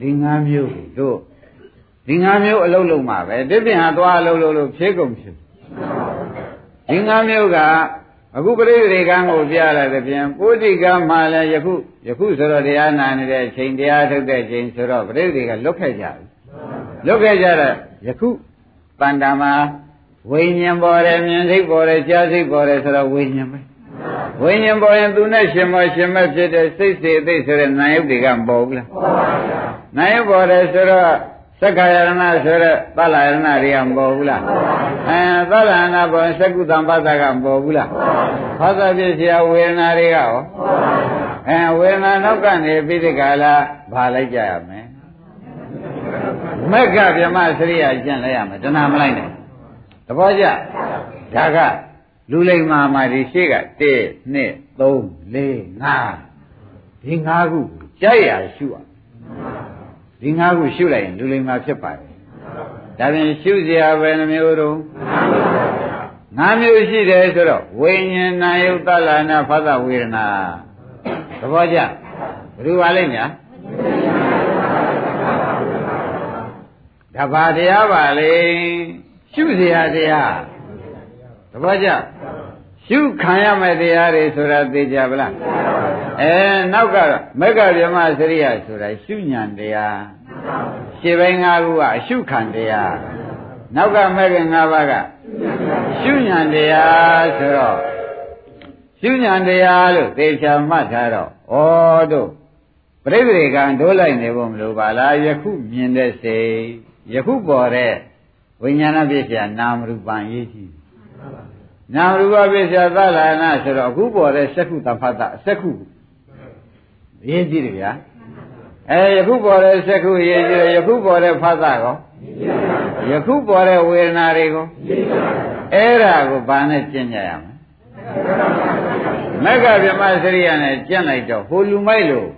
ဒီ၅မျိုးတို့ ဒီ၅မျိုးအလုံးလုံးမှာပဲဒီပြင်ဟာသွားအလုံးလုံးလို့ဖြေကုန်ဖြေဒီ၅မျိုးကအခုပရိသေကံကိုပြလာတဲ့ပြင်ပုဋ္ဌိကံမှလည်းယခုယခုဆိုတော့တရားနာနေတဲ့အချိန်တရားထုတ်တဲ့ချိန်ဆိုတော့ပရိသေကလွတ်ခဲ့ကြပြီလွတ်ခဲ့ကြတော့ယခုတန်တာမှာဝိညာဉ်ပေါ်တယ်မြင်စိတ်ပေါ်တယ်ကြားစိတ်ပေါ်တယ်ဆိုတော့ဝိညာဉ်ပဲဝိညာဉ်ပေါ်ရင်သူနဲ့ရှင်မရှင်မဖြစ်တဲ့စိတ်စေသိဆိုတဲ့နာယုတ်တွေကမပေါ်ဘူးလားပေါ်ပါဗျာနာယုတ်ပေါ်တယ်ဆိုတော့ သက္ကာယရဏဆိုတော့သလယရဏတွေကမပေါ်ဘူးလားအဲသလယရဏပေါ်သက္ကုတံပါဒကမပေါ်ဘူးလားဘာသာပြည့်စရာဝေဒနာတွေကရောအဲဝေဒနာနောက်ကနေပြိတ္တကာလာဘာလိုက်ကြရမလဲမက္ကဗျမစရိယကျင့်လိုက်ရမယ်တဏမလိုက်နဲ့သဘောကျဒါကလူလိမ္မာမာဒီရှိက1 2 3 4 5ဒီ5ခုကြိုက်ရရှုရ ဒီ၅ခုရှုလိုက်ရင်လူလိမ္မာဖြစ်ပါတယ်ဒါပြင်ရှုစရာပဲနှမျိုးတော့၅မျိုးရှိတယ်ဆိုတော့ဝိညာဏယုတ်တလနာဖသဝေဒနာသဘောကျဘယ်လိုပါလိမ့်ညာဒါဘာတရားပါလေရှုစရာတရားသဘောကျရှုခံရမယ့်တရားတွေဆိုတာသိကြဗလား အဲနောက်ကတော့မက္ကဗြဟ္မစရိယဆိုတာရှုညံတရားရှင်းပိုင်း၅ခုကအရှုခံတရားနောက်ကမက္က၅ပါးကရှုညံတရားဆိုတော့ရှုညံတရားလို့သေချာမှတ်ထားတော့ဩတို့ပြိပရိကံဒိုးလိုက်နေဖို့မလိုပါလားယခုမြင်တဲ့စိတ်ယခုပေါ်တဲ့ဝိညာဏပစ္စယနာမရူပံရေးကြည့်နာမရူပပစ္စယသလနာဆိုတော့အခုပေါ်တဲ့စက္ခုတဖတ်တစက္ခု အရေးကြီးတယ်ဗျာအဲယခုပေါ်တဲ့စက္ခုအရေးကြီးတယ်ယခုပေါ်တဲ့ဖသကောယခုပေါ်တဲ့ဝေဒနာတွေကိုအဲ့ဒါကိုဘာနဲ့ကျင့်ကြရမလဲမက္ခဗြဟ္မစရိယနဲ့ကျင့်လိုက်တော့ဟိုလူမိုက်လို့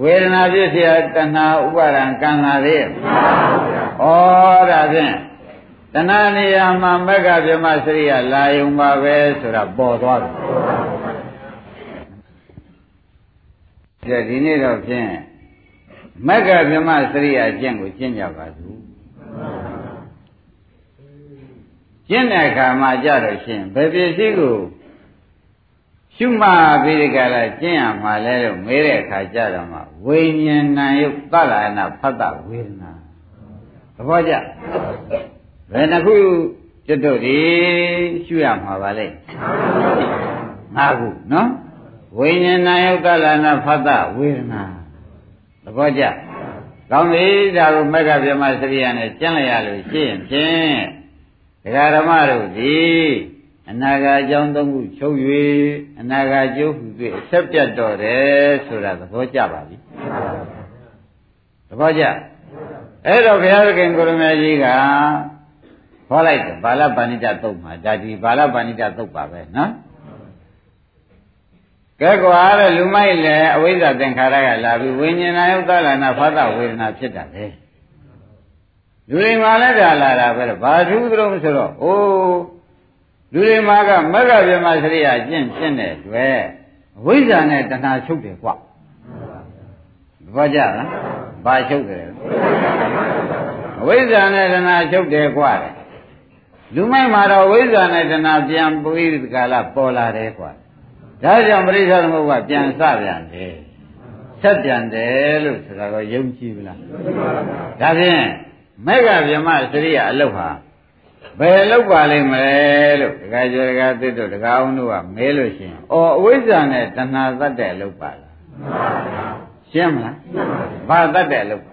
ဝေဒနာပြည့်စရာတဏှာဥပါဒံကံလာသေးရဲ့ဩဒါဖြင့်တဏှာနေရာမှာမက္ခဗြဟ္မစရိယလာယုံပါပဲဆိုတာပေါ်သွားတယ် ဒီနေ့တော့ဖြင့်မက္ကဗြဟ္မစရိယအကျင့်ကိုကျင့်ကြပါစို့ကျင့်တဲ့အခါမှာကြတော့ရှင်ဘယ်ပစ္စည်းကိုရှုမှတ်ပြီးဒီကလာကျင့်ရမှာလဲလို့မေးတဲ့အခါကြတော့မှဝိညာဏယုတ်သလနာဖတ်တဝေဒနာသဘောကျဘယ်နှခုကျွတ်တို့ဒီရှုရမှာပါလေငါးခုနော် ဝိညာဏယုတ်သလနာဖတ်တဝေဒနာသဘောကျကောင်းပြီဒါကိုမက္ကဗြဟ္မစရိယနဲ့ကျင့်လိုက်ရလို့ရှိရင်ဖြင့်ဒကာဓမ္မတို့ဒီအနာဂတ်အကြောင်းသုံးခုချုပ်၍အနာဂတ်ကျိုးဟု၍အဆက်ပြတ်တော်တယ်ဆိုတာသဘောကျပါပြီသဘောကျအဲ့တော့ဘုရားသခင်ကိုရမေကြီးကဟောလိုက်တယ်ဘာလပဏိတသုတ်မှာဒါဒီဘာလပဏိတသုတ်ပါပဲနော် ကဲကွာတဲ့လူမိုက်လည်းအဝိဇ္ဇသင်္ခါရကလာပြီးဝိညာဏယုတ်သလနာဖသဝေဒနာဖြစ်တာလေလူတွေမှာလည်းဒါလာတာပဲဘာထူးသလုံးဆိုတော့အိုးလူတွေမှာကမဂ္ဂဗြဟ္မစရိယကျင့်ကျင့်တဲ့တွေ့အဝိဇ္ဇာနဲ့တဏှာချုပ်တယ်ကွဘာကြလားဘာချုပ်တယ်အဝိဇ္ဇာနဲ့တဏှာချုပ်တယ်ကွလူမိုက်မှာတော့ဝိဇ္ဇာနဲ့တဏှာပြန်ပြီးဒီကလာပေါ်လာတယ်ကွ ဒါကြောင့်ပရိစ္ဆေသမုပ္ပါပြန်စပြန်တယ်ဆက်ပြန်တယ်လို့ဆိုတာတော့ယုံကြည်ဘူးလားဒါဖြင့်မေဃဗြဟ္မစရိယအလုတ်ဟာဘယ်လောက်ပါလိမ့်မလဲလို့ဒကာကျော်ဒကာသစ်တို့ဒကာအောင်တို့ကမဲလို့ရှိရင်အော်အဝိဇ္ဇာနဲ့တဏှာသတ်တဲ့အလုပ်ပါလားရှင်းမလားဘာသတ်တဲ့အလုပ်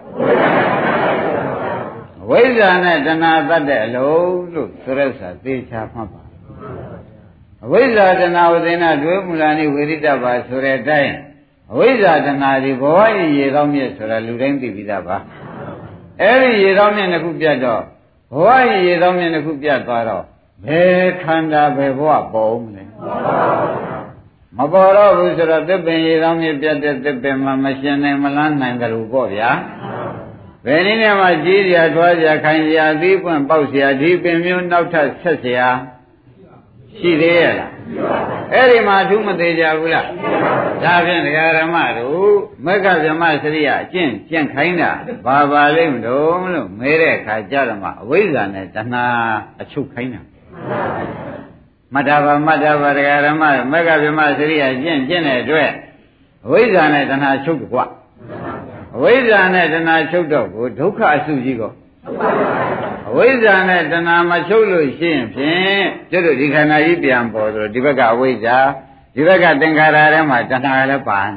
အဝိဇ္ဇာနဲ့တဏှာသတ်တဲ့အလုပ်လို့ဆိုရက်စာသေချာမှတ်ပါ အဝိဇ္ဇာတဏှာဝသေနဒွေမူလာနိဝေရိတပါဆိုတဲ့အတိုင်းအဝိဇ္ဇာတဏှာဒီဘဝရေကောင်းမြတ်ဆိုတာလူတိုင်းသိပြီးသားပါအဲ့ဒီရေကောင်းမြတ်တစ်ခုပြတ်တော့ဘဝရေသောမြင်တစ်ခုပြတ်သွားတော့ဘယ်ခန္ဓာဘယ်ဘဝပေါ်မလဲမပေါ်တော့ဘူးဆိုတော့သစ်ပင်ရေသောမြင်ပြတ်တဲ့သစ်ပင်မှာမရှင်နိုင်မလန်းနိုင်ကြလို့ပေါ့ဗျာဘယ်နည်းနဲ့မှကြီးစရာထွားစရာခိုင်စရာသီးပွင့်ပေါက်စရာဒီပင်မျိုးနောက်ထပ်ဆက်စရာ ရှိသေးရဲ့လားအဲ့ဒီမှာသူမသေးကြဘူးလားဒါဖြင့်ဒကာရမတို့မက္ခဗြဟ္မစရိယအကျင့်ကျင့်ခိုင်းတာဘာပါလိမ့်မလို့လို့မဲတဲ့အခါကြတော့မှအဝိဇ္ဇာနဲ့တဏှာအချုပ်ခိုင်းတာမှတ်တာပါမှတ်တာပါတရားဓမ္မမက္ကဗြဟ္မစရိယကျင့်ကျင့်တဲ့အတွက်အဝိဇ္ဇာနဲ့တဏှာချုပ်တယ်ကွာအဝိဇ္ဇာနဲ့တဏှာချုပ်တော့ကိုဒုက္ခအစုကြီးကော အဝိဇ္ဇာနဲ့တဏှာမချုပ်လို့ရှိရင်ဖြင့်ကျတို့ဒီခန္ဓာကြီးပြန်ပေါ်ဆိုဒီဘက်ကအဝိဇ္ဇာဒီဘက်ကသင်္ခါရထဲမှာတဏှာလည်းပါနေ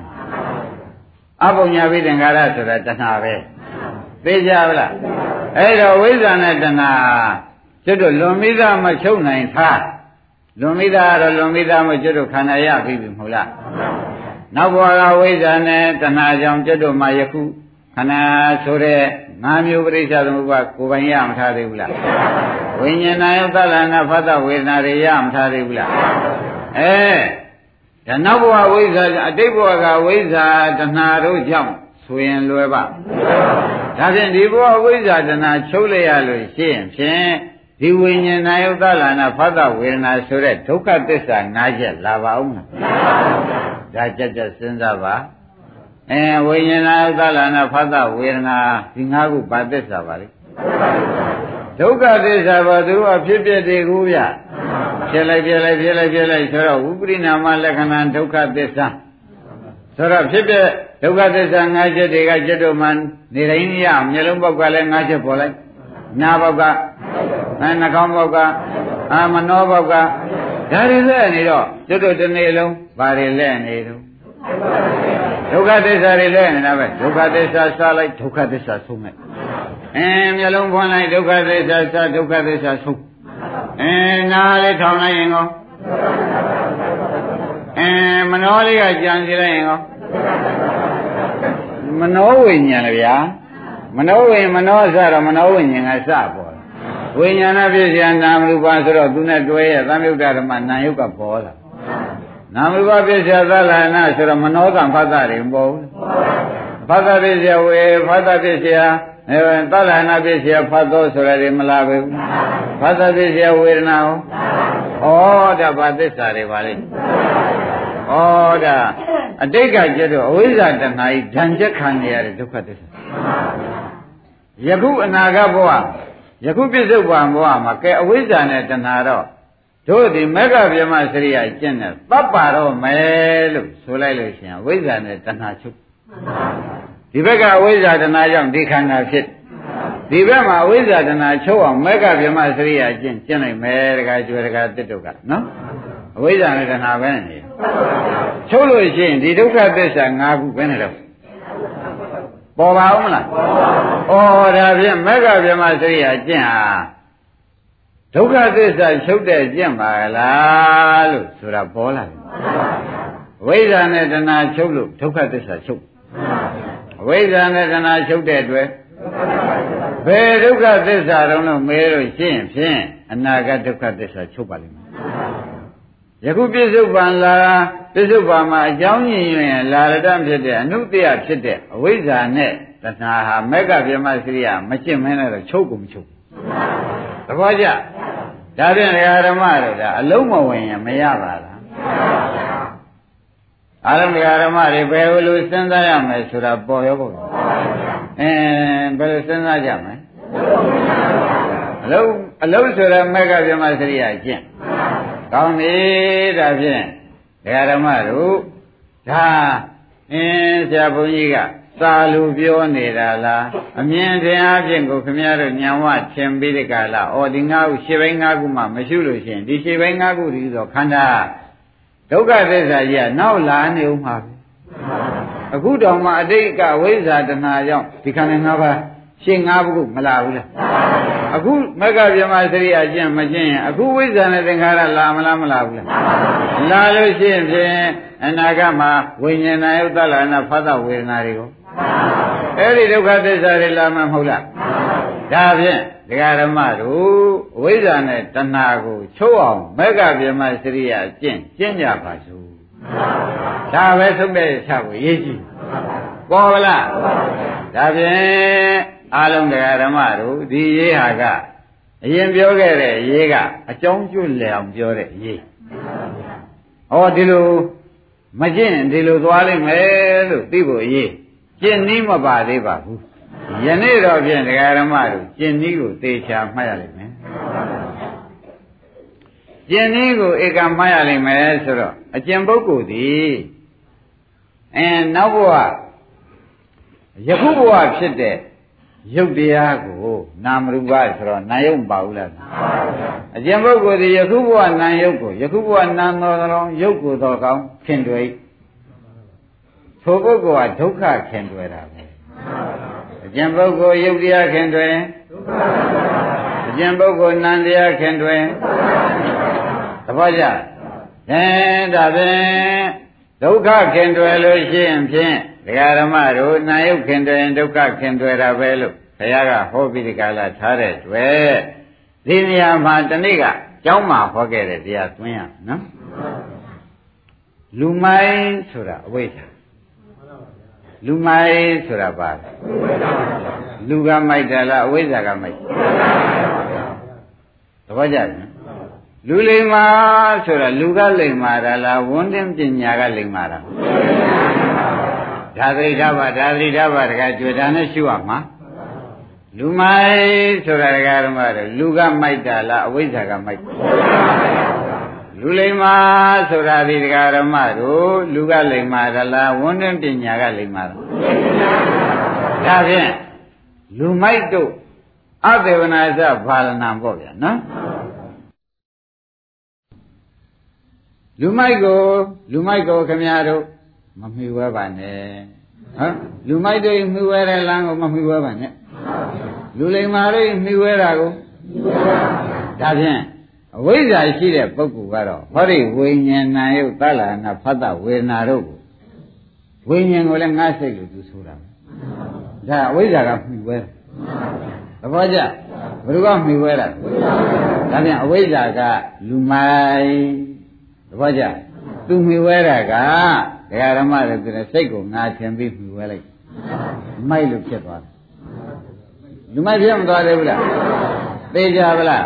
အပုံညာပိသင်္ခါရဆိုတာတဏှာပဲသိကြပါလားအဲ့တော့ဝိဇ္ဇာနဲ့တဏှာကျတို့လွန်မိသားမချုပ်နိုင်သားလွန်မိသားကတော့လွန်မိသားမကျတို့ခန္ဓာရပြီပြီမဟုတ်လားနောက်ဘဝကဝိဇ္ဇာနဲ့တဏှာကြောင့်ကျတို့မှယခု ခန္ဓာဆိုတဲ့ငါးမျိုးပရိစ္ဆေသမုပ္ပါကိုယ်ပိုင်ရမထားသေးဘူးလားဝိညာဏယသလနာဖတ်တဝေဒနာတွေရမထားသေးဘူးလားအဲဒါနောက်ဘဝဝိဇ္ဇာအတိတ်ဘဝကဝိဇ္ဇာတဏှာတို့ကြောင့်ဆိုရင်လွယ်ပါဒါဖြင့်ဒီဘဝဝိဇ္ဇာတဏှာချုပ်လိုက်ရလို့ရှိရင်ဖြင့်ဒီဝိညာဏယုတ်သလနာဖတ်တဝေဒနာဆိုတဲ့ဒုက္ခသစ္စာ၅ချက်လာပါဦးမလားဒါကြက်ကြက်စဉ်းစားပါ အဲဝိညာဏယုတ်သလနာဖတ်တဝေဒနာဒီ၅ခုပါသစ္စာပါလေဒုက္ခသစ္စာပါသူကဖြစ်ဖြစ်တွေကိုဗျဖြစ်လိုက်ဖြစ်လိုက်ဖြစ်လိုက်ဖြစ်လိုက်ဆိုတော့ဝိပရိနာမလက္ခဏာဒုက္ခသစ္စာဆိုတော့ဖြစ်ဖြစ်ဒုက္ခသစ္စာ၅ချက်တွေကจิตတို့မှနေတိုင်းရမျိုးလုံးပေါက်ကလည်း၅ချက်ပေါ်လိုက်နာပေါက်ကအဲနှာခေါင်းပေါက်ကအာမနောပေါက်ကဒါတွေလက်နေတော့ကျွတ်တို့တစ်နေ့လုံးဘာတွေလက်နေတော့ ဒုက္ခသစ္စာတွေလဲနေတာပဲဒုက္ခသစ္စာစလိုက်ဒုက္ခသစ္စာဆုံးလိုက်အင်းမျက်လုံးဖွင့်လိုက်ဒုက္ခသစ္စာစဒုက္ခသစ္စာဆုံးအင်းနားလေးထောင်လိုက်ရင်ကောအင်းမနှောလေးကကြံစီလိုက်ရင်ကောမနှောဝိညာဉ်လေဗျာမနှောဝိမနှောစတော့မနှောဝိညာဉ်ကစပေါ်ဝိညာဏပြည့်စရာနာမရူပဆိုတော့သူနဲ့တွဲရသံယုတ်ဓမ္မနာယုတ်ကပေါ်လာ နာမူပပစ္စယသလာနာဆိုတော့မနောကံဖတ်တာတွေမပေါ်ဘူးဖတ်တာပစ္စယဝေဖတ်တာပစ္စယအဲသလာနာပစ္စယဖတ်သောဆိုတာတွေမလားပဲဖတ်တာပစ္စယဝေဒနာဟောဩဒါဘာသစ္စာတွေပါလိမ့်ဩဒါအတိတ်ကကျတော့အဝိဇ္ဇာတဏှာကြီးဓာန်ချက်ခံနေရတဲ့ဒုက္ခသစ္စာယခုအနာဂတ်ဘဝယခုပြစ္ဆုတ်ဘဝမှာကဲအဝိဇ္ဇာနဲ့တဏှာတော့ တို့ဒီမက္ခဗျမစရိယကျင့်တဲ့သဗ္ဗတော့မယ်လို့ဆိုလိုက်လို့ရှိရင်အဝိဇ္ဇာနဲ့တဏှာချုပ်ဒီဘက်ကအဝိဇ္ဇာတဏှာကြောင့်ဒီခန္ဓာဖြစ်ဒီဘက်မှာအဝိဇ္ဇာတဏှာချုပ်အောင်မက္ခဗျမစရိယကျင့်ကျင့်လိုက်မယ်တခါကျွဲတခါတစ်တုတ်ကနော်အဝိဇ္ဇာနဲ့တဏှာပဲနေချုပ်လို့ရှိရင်ဒီဒုက္ခသစ္စာ၅ခုပဲနေတော့ပေါ်ပါဦးမလားပေါ်ပါဘူးဩဒါဖြင့်မက္ခဗြဟ္မစရိယာကျင့်ဟာ ဒုက္ခသစ္စာချုပ်တဲ့ကျင့်ပါလားလို့ဆိုတာပေါ်လာတယ်ဝိဇ္ဇာနဲ့တဏှာချုပ်လို့ဒုက္ခသစ္စာချုပ်ဝိဇ္ဇာနဲ့တဏှာချုပ်တဲ့အတွက်ဘယ်ဒုက္ခသစ္စာတုံးလို့မဲလို့ရှင်းဖြင့်အနာဂတ်ဒုက္ခသစ္စာချုပ်ပါလိမ့်မယ်ယခုပြစ္ဆုတ်ပံလာပြစ္ဆုတ်ပံမှာအကြောင်းညင်ရင်လာရတဖြစ်တဲ့အနုတ္တယဖြစ်တဲ့အဝိဇ္ဇာနဲ့တဏှာဟာမက္ကဗြဟ္မစရိယမရှင်းမင်းနဲ့တော့ချုပ်ကုန်မချုပ်သဘောကျ ဒါဖြင့်ဓမ္မတို့ဒါအလုံးမဝင်ရင်မရပါလားအာရမဓမ္မတွေဘယ်လိုစဉ်းစားရမလဲဆိုတာပေါ်ရောပေါ့အဲဘယ်လိုစဉ်းစားကြမလဲအလုံးအလုံးဆိုတော့မက္ကဗြဟ္မစရိယကျင့်ကောင်းပြီဒါဖြင့်ဒကာဓမ္မတို့ဒါအင်းဆရာဘုန်းကြီးက သာလူပြောနေတာလားအမြင်ထင်အဖြစ်ကိုခမည်းတော်ညံဝထင်ပြီးတဲ့ကလာဩဒီငါးခုရှင်းပိုင်းငါးခုမှမရှိလို့ရှိရင်ဒီရှင်းပိုင်းငါးခုဒီဆိုခန္ဓာဒုက္ခသစ္စာကြီးကနောက်လာနေဦးမှာပဲအခုတောင်မှအတိတ်ကဝိဇ္ဇာတဏှာကြောင့်ဒီခန္ဓာ၅ပါးရှင်း၅ခုမလာဘူးလားအခုမက္ကဗျမစရိအကျင့်မကျင့်ရင်အခုဝိဇ္ဇာနဲ့သင်္ခါရလာမလားမလာဘူးလားလာလို့ရှိရင်ဖြင့်အနာဂတ်မှာဝိညာဏယုတ်တလနာဖသဝေဒနာတွေကို အဲ့ဒီဒုက္ခသစ္စာတွေလာမှာမဟုတ်လားဒါဖြင့်ဒကာဓမ္မတို့ဝိဇ္ဇာနဲ့တဏှာကိုချုပ်အောင်မက္ကဗျမစရိယအကျင့်ကျင့်ကြပါစို့ဒါပဲသုံးတဲ့ချက်ကိုရေးကြည့်ပေါ်ပါလားဒါဖြင့်အားလုံးတရားဓမ္မတို့ဒီရေးဟာကအရင်ပြောခဲ့တဲ့ရေးကအကြောင်းကျွလည်အောင်ပြောတဲ့ရေးဟောဒီလိုမကျင့်ဒီလိုသွားလိမ့်မယ်လို့သိဖို့ရေး ကျင့်နည်းမပါသေးပါဘူးယနေ့တော့ဖြင့်တရားဓမ္မတို့ကျင့်နည်းကိုသေချာမှတ်ရလိမ့်မယ်ကျင်နည်းကိုဧကမှားရလိမ့်မယ်ဆိုတော့အကျင့်ပုဂ္ဂိုလ်သည်အဲနောက်ဘဝယခုဘဝဖြစ်တဲ့ရုပ်တရားကိုနာမရူပဆိုတော့နာယုတ်မပါဘူးလားအကျင့်ပုဂ္ဂိုလ်ဒီယခုဘဝနာယုတ်ကိုယခုဘဝနာတော်တော်ယုတ်ကိုတော်ကောင်းခင်တွေ့ ထိုပုဂ္ဂိုလ်ကဒုက္ခခင်တွေ့တာပဲအကျင့်ပုဂ္ဂိုလ်ယုတ်တရားခင်တွေ့အကျင့်ပုဂ္ဂိုလ်နံတရားခင်တွေ့သဘောကျအဲဒါဖြင့်ဒုက္ခခင်တွေ့လို့ရှိရင်ဖြင့်ဒကာဓမ္မတို့နာယုတ်ခင်တွေ့ရင်ဒုက္ခခင်တွေ့တာပဲလို့ဘုရားကဟောပြီးဒီကလာထားတဲ့တွေ့ဒီနေရာမှာတနေ့ကကျောင်းမှာဟောခဲ့တဲ့တရားသွင်းရနော်လူမိုင်းဆိုတာအဝိဇ္ဇာ လူမိုင်းဆိုတာပါလူကမိုက်တယ်လားအဝိဇ္ဇာကမိုက်သဘောကျတယ်လူလိမ္မာဆိုတာလူကလိမ္မာတာလားဝန်းတင်ပညာကလိမ္မာတာဒါသတိထားပါဒါသတိထားပါတခါကြွတာနဲ့ရှုရမှာလူမိုက်ဆိုတာတခါတော့လူကမိုက်တာလားအဝိဇ္ဇာကမိုက် လူလိမ္မာဆိုတာဒီတခါဓမ္မတို့လူကလိမ္မာတာလားဝန်းတင်ပညာကလိမ္မာတာဒါဖြင့်လူမိုက်တို့အသေဝနာစဘာလနာပေါ့ဗျာနော်လူမိုက်ကိုလူမိုက်ကိုခမရတို့မမှီဝဲပါနဲ့ဟမ်လူမိုက်တွေမှီဝဲတဲ့လမ်းကိုမမှီဝဲပါနဲ့လူလိမ္မာတွေမှီဝဲတာကိုဒါဖြင့် အဝိဇ္ဇာရှိတဲ့ပုဂ္ဂိုလ်ကတော့ဟောဒီဝိညာဏယုတ်သလနာဖတ်တဝေဒနာတို့ကိုဝိညာဉ်ကိုလည်းငါစိတ်လို့သူဆိုတာဒါအဝိဇ္ဇာကမှီဝဲသဘောကျဘယ်သူကမှီဝဲတာဒါဖြင့်အဝိဇ္ဇာကလူမိုက်သဘောကျသူမှီဝဲတာကဒကာရမတွေသူစိတ်ကိုငါထင်ပြီးမှီဝဲလိုက်မိုက်လို့ဖြစ်သွားတယ်လူမိုက်ဖြစ်မသွားသေးဘူးလားသိကြပါလား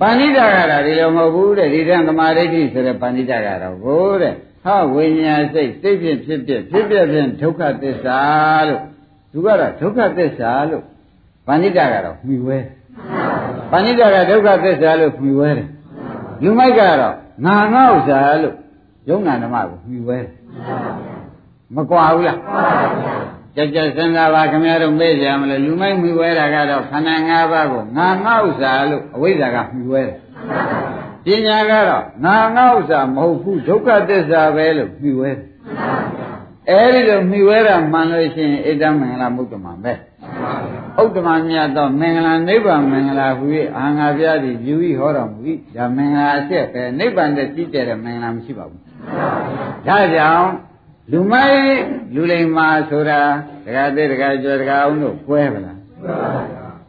ပဏိတာကတော့ဒီလိုမဟုတ်ဘူးတဲ့ဒီတန်သမာဓိဋ္ဌိဆိုတဲ့ပဏိတာကတော့ဘိုးတဲ့ဟာဝိညာဉ်စိတ်စိတ်ဖြင့်ဖြစ်ဖြစ်ဖြစ်ဖြစ်ဖြင့်ဒုက္ခသစ္စာလို့သူကတော့ဒုက္ခသစ္စာလို့ပဏိတာကတော့မှီဝဲပဏိတာကဒုက္ခသစ္စာလို့မှီဝဲတယ်လူမိုက်ကတော့ငါငါဥစ္စာလို့ယုံနာဓမ္မကိုမှီဝဲမကွာဘူးလား ကြကြစဉ်းစားပါခင်ဗျားတို့မေ့ကြမလို့လူမိုက်မှီဝဲတာကတော့ခန္ဓာ၅ပါးကိုငါငါဥစ္စာလို့အဝိဇ္ဇာကမှီဝဲတယ်ပညာကတော့ငါငါဥစ္စာမဟုတ်ဘူးဒုက္ခသစ္စာပဲလို့မှီဝဲတယ်အဲဒီလိုမှီဝဲတာမှန်လို့ရှိရင်ဣဒ္ဓမင်္ဂလာမုဒ္ဓမာပဲဥဒ္ဓမာမြတ်သောမင်္ဂလာနိဗ္ဗာန်မင်္ဂလာဟူ၍အာငါပြားသည်ယူဤဟောတော်မူ၏ဒါမင်္ဂလာအဆက်ပဲနိဗ္ဗာန်တည်းကြီးကျယ်တဲ့မင်္ဂလာမရှိပါဘူးဒါကြောင့် လူမိုက်လူလိမ္မာဆိုတာတခါသေးတခါကျော်တခါအောင်တို့ကွဲပါလား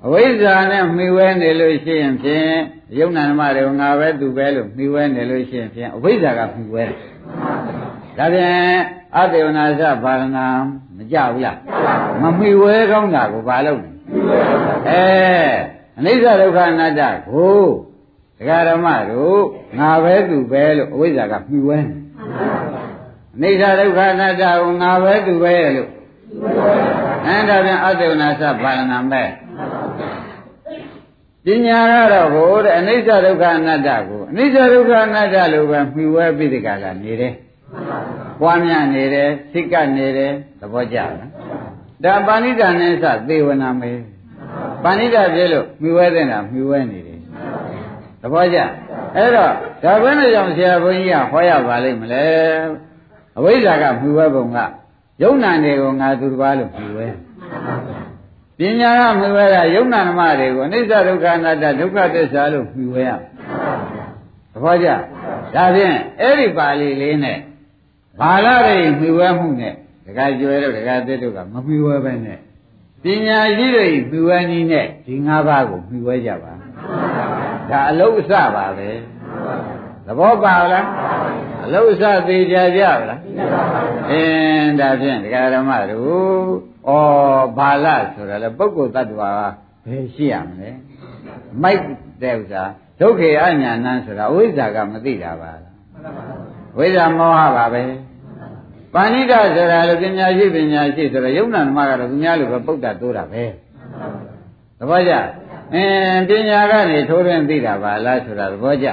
အဝိဇ္ဇာနဲ့မှီဝဲနေလို့ရှိရင်ဖြင့်ယုံနာဓမ္မတွေငါပဲသူပဲလို့မှီဝဲနေလို့ရှိရင်ဖြင့်အဝိဇ္ဇာကမှီဝဲတယ်ဒါဖြင့်အတေဝနာစဘာရဏမကြဘူးလားမမှီဝဲကောင်းတာကိုဘာလုပ်လဲအဲအနိစ္စဒုက္ခအနတ္တကိုဒကာဓမ္မတို့ငါပဲသူပဲလို့အဝိဇ္ဇာကမှီဝဲနေ အနိစ္စဒုက္ခအနတ္တကိုငါပဲသူပဲလို့အဲဒါပြန်အတေဝနာစဘာရဏမဲ့ပညာကတော့ဘို့တဲ့အနိစ္စဒုက္ခအနတ္တကိုအနိစ္စဒုက္ခအနတ္တလို့ပဲမှီဝဲပြီးဒီကလာနေတယ်ပွားများနေတယ်စိတ်ကနေတယ်သဘောကျလားဒါပါဏိတာနဲ့စသေဝနာမေပါဏိတာပြလို့မြှဝဲတဲ့တာမြှဝဲနေတယ်သဘောကျအဲ့တော့ဒါဘယ်နဲ့ကြောင့်ဆရာဘုန်းကြီးကဟောရပါလိမ့်မလဲ အဝိဇ္ဇာကမြှဝဲပုံကယုံနာတွေကိုငါသူတစ်ပါးလို့မြှဝဲပညာကမြှဝဲတာယုံနာဓမ္မတွေကိုအနိစ္စဒုက္ခအနတ္တဒုက္ခသစ္စာလို့မြှဝဲရသဘောကျဒါဖြင့်အဲ့ဒီပါဠိလေးနဲ့ဘာလာတွေမြှဝဲမှုနဲ့ဒကာကျွဲတို့ဒကာသစ်တို့ကမမြှဝဲပဲနဲ့ပညာရှိတွေမြှဝဲနည်းနဲ့ဒီ၅ပါးကိုမြှဝဲကြပါဒါအလုံးအစပါပဲသဘောပါလား အလုံးအစသေးကြကြပါလားအင်းဒါဖြင့်ဒကာဓမ္မတို့ဩဘာလဆိုတာလေပုဂ္ဂိုလ်တ attva ဘယ်ရှိရမလဲမိုက်တဲ့ဥစ္စာဒုက္ခေအညာဏဆိုတာဝိဇ္ဇာကမသိတာပါဝိဇ္ဇာမောဟပါပဲပါဏိတဆိုတာလေပညာရှိပညာရှိဆိုတော့ယုံနာဓမ္မကတော့သူများလိုပဲပုဒ်တာတိုးတာပဲသဘောကျအင်းပညာကနေထိုးရင်းသိတာပါလားဆိုတာသဘောကျ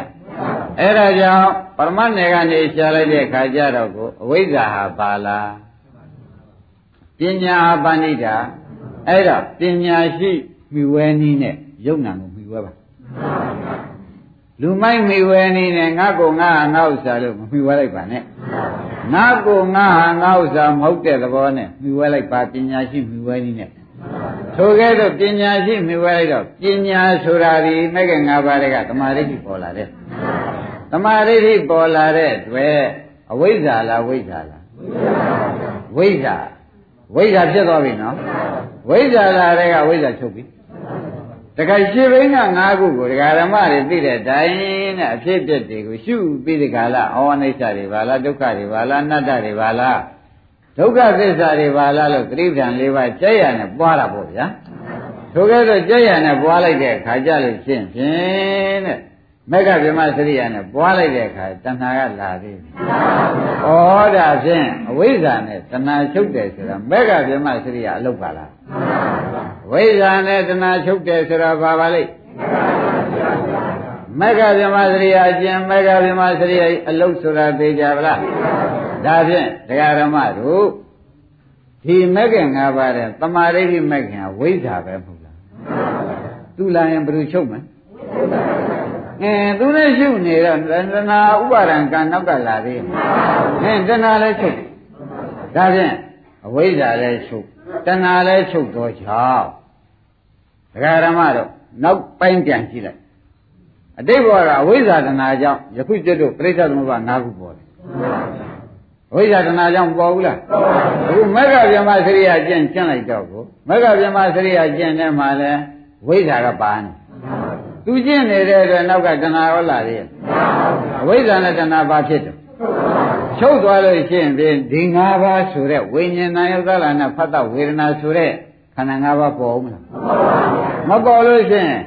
အဲ့ဒါကြောင့်ပရမတ်နယ်ကနေရှားလိုက်တဲ့ခါကျတော့ကိုအဝိဇ္ဇာဟာပါလားပညာပဏိတာအဲ့တော့ပညာရှိမိဝဲနည်းနဲ့ယုံနာကိုမိဝဲပါလူမိုက်မိဝဲနည်းနဲ့ငါကိုငါဟာငါဥစ္စာလို့မမိဝဲလိုက်ပါနဲ့ငါကိုငါဟာငါဥစ္စာမဟုတ်တဲ့သဘောနဲ့မိဝဲလိုက်ပါပညာရှိမိဝဲနည်းနဲ့ထိုကဲ့သို့ပညာရှိမိဝဲလိုက်တော့ပညာဆိုတာဒီမဲ့ကငါးပါးတွေကသမာဓိပေါ်လာတဲ့ သမာဓိပေါ်လာတဲ့တွေ့အဝိဇ္ဇာလားဝိဇ္ဇာလားဝိဇ္ဇာဝိဇ္ဇာဖြစ်သွားပြီနော်ဝိဇ္ဇာလာတဲ့ကဝိဇ္ဇာချုပ်ပြီတခါရှိဘိန်းက၅ခုကိုဒကာဓမ္မတွေသိတဲ့တိုင်းနဲ့အဖြစ်အပျက်တွေကိုရှုပြီးဒီကလာဩဝနိစ္စတွေပါလားဒုက္ခတွေပါလားအနတ္တတွေပါလားဒုက္ခသစ္စာတွေပါလားလို့တိဋ္ဌာန်၄ပါးကြက်ရနဲ့ပွားတာပေါ့ဗျာထိုကဲ့သို့ကြက်ရနဲ့ပွားလိုက်တဲ့အခါကြလို့ရှင်းဖြင့်တဲ့ မက္ခဗြဟ္မစရိယာနဲ့ပွားလိုက်တဲ့အခါတဏှာကလာသေးတယ်။ဩဒါဖြင့်အဝိဇ္ဇာနဲ့တဏှာချုပ်တယ်ဆိုတာမက္ခဗြဟ္မစရိယာအလုပ်ပါလား။ဝိဇ္ဇာနဲ့တဏှာချုပ်တယ်ဆိုတာဘာပါလိမ့်မက္ခဗြဟ္မစရိယာအကျင့်မက္ခဗြဟ္မစရိယာအလုပ်ဆိုတာသိကြပါလား။ဒါဖြင့်တရားဓမ္မတို့ဒီမက္ခငါးပါးတဲ့တမာရိဋ္ဌိမက္ခဝိဇ္ဇာပဲမဟုတ်လား။သူလာရင်ဘယ်လိုချုပ်မလဲ။ အဲသူနဲ့ရှုနေတော့တဏှာဥပါဒံကံနောက်ကလာသေးတယ်။အဲတဏှာလည်းချုပ်။ဒါဖြင့်အဝိဇ္ဇာလည်းချုပ်တဏှာလည်းချုပ်တော့ကြောင်းဒကာရမတို့နောက်ပိုင်းပြန်ကြည့်လိုက်အတိတ်ဘဝကအဝိဇ္ဇာတဏှာကြောင့်ယခုကျွတ်တို့ပြိဿသမုပ္ပါ၅ခုပေါ်တယ်ဝိဇ္ဇာတဏှာကြောင့်ပေါ်ဘူးလားအခုမဂ္ဂဗြဟ္မစရိယကျင့်ကျင့်လိုက်တော့ကိုမဂ္ဂဗြဟ္မစရိယကျင့်တဲ့မှာလဲဝိဇ္ဇာကပါနေ သူကျင့်နေတဲ့အတွက်နောက်ကတဏှာရောလာသေးရဲ့အဝိဇ္ဇာနဲ့တဏှာဘာဖြစ်တယ်ချုပ်သွားလို့ရှိရင်ဒီ၅ပါးဆိုတဲ့ဝိညာဏယုတ်သလနာဖတ်တဝေဒနာဆိုတဲ့ခန္ဓာ၅ပါးပေါ်ဦးမလားမပေါ်လို့ရှိရင်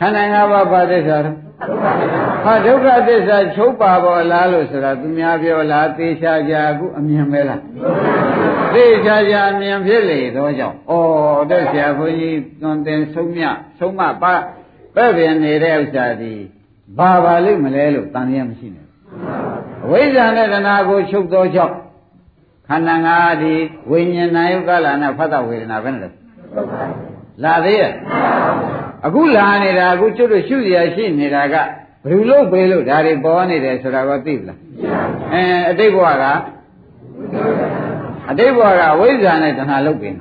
ခန္ဓာ၅ပါးဘာသစ္စာတော့ဟာဒုက္ခသစ္စာချုပ်ပါပေါ်လားလို့ဆိုတာသူများပြောလားသေချာကြအခုအမြင်ပဲလားသေချာကြအမြင်ဖြစ်လေတော့ကြောင့်ဩတဲ့ဆရာဘုန်းကြီးသွန်သင်ဆုံးမြဆုံးမပါ ပဲ့ပြန်နေတဲ့ဥစ္စာဒီဘာပါလိမ့်မလဲလို့တန်ရမရှိနဲ့အဝိဇ္ဇာနဲ့တဏှာကိုချုပ်သောကြောင့်ခန္ဓာငါးဒီဝိညာဏယုတ်ကလာနဲ့ဖတ်တဝေဒနာပဲနဲ့လာသေးရဲ့အခုလာနေတာအခုကျွတ်တို့ရှုရရှိနေတာကဘယ်လိုပဲလို့ဒါတွေပေါ်နေတယ်ဆိုတာကိုသိပလားအဲအတိတ်ဘဝကအတိတ်ဘဝကဝိဇ္ဇာနဲ့တဏှာလုတ်ပြင်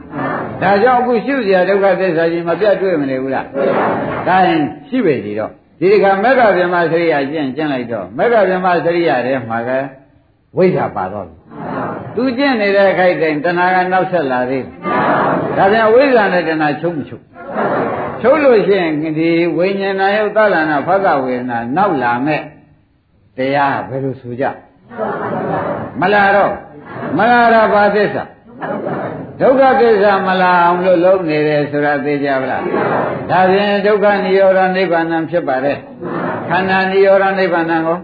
ဒါကြောင့်အခုရှုစရာဒုက္ခသစ္စာကြီးမပြတ်တွေ့မနေဘူးလားဒါရင်ရှိပေစီတော့ဒီကမက္ခဗြဟ္မစရိယာကျင့်ကျင့်လိုက်တော့မက္ခဗြဟ္မစရိယာထဲမှာကဝိဇ္ဇာပါတော့ပြီသူကျင့်နေတဲ့ခိုက်တိုင်တဏှာကနောက်ဆက်လာသေးတယ်ဒါပြန်ဝိဇ္ဇာနဲ့တဏှာချုပ်မချုပ်ချုပ်လို့ရှိရင်ဒီဝိညာဏယုတ်သလနာဖသဝေဒနာနောက်လာမဲ့တရားဘယ်လိုဆိုကြမလာတော့မလာတော့ဘာသစ္စာ ဒုက္ခသစ္စာမလာအောင်လို့လုံးနေတယ်ဆိုတာသိကြပါလားဒါဖြင့်ဒုက္ခនិရောဓနိဗ္ဗာန်ဖြစ်ပါတယ်ခန္ဓာនិရောဓနိဗ္ဗာန်ကို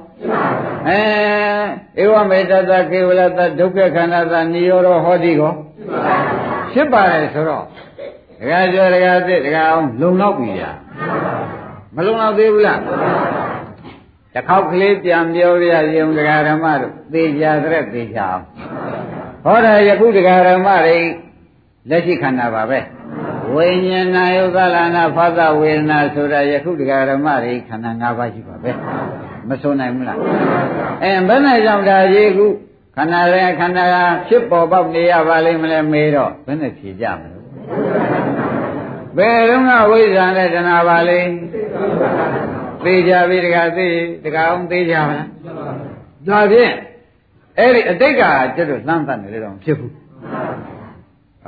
အဲဧဝမေတ္တကေဝလတဒုက္ခခန္ဓာသនិရောဓဟောတိကိုဖြစ်ပါတယ်ဆိုတော့ဒကာကျော်ဒကာသစ်ဒကာအောင်လုံလောက်ပြီလားမလုံလောက်သေးဘူးလားတစ်ခေါက်ကလေးပြန်ပြောရရင်ဒကာဓမ္မတို့သေချာတဲ့သေချာအောင် ဟောတာယခုဒကာဓမ္မတွေလက်ရှိခန္ဓာပါပဲဝိညာဏယုသလနာဖသဝေဒနာဆိုတာယခုဒကာဓမ္မတွေခန္ဓာ၅ပါးရှိပါပဲမဆိုနိုင်ဘူးလားအဲဘယ်နဲ့ကြောင့်ဒါကြီးခုခန္ဓာရဲ့ခန္ဓာကဖြစ်ပေါ်ပေါက်နေရပါလိမ့်မလဲမေးတော့ဘယ်နဲ့ဖြေကြမလဲဘယ်တော့ကဝိဇ္ဇာနဲ့တဏှာပါလိမ့်သိကြပြီတခါသိတခါအောင်သိကြပါလားဒါဖြင့် အဲ့ဒီအတိတ်ကကျွတ်တို့လှမ်းတတ်နေလေတော့ဖြစ်ဘူး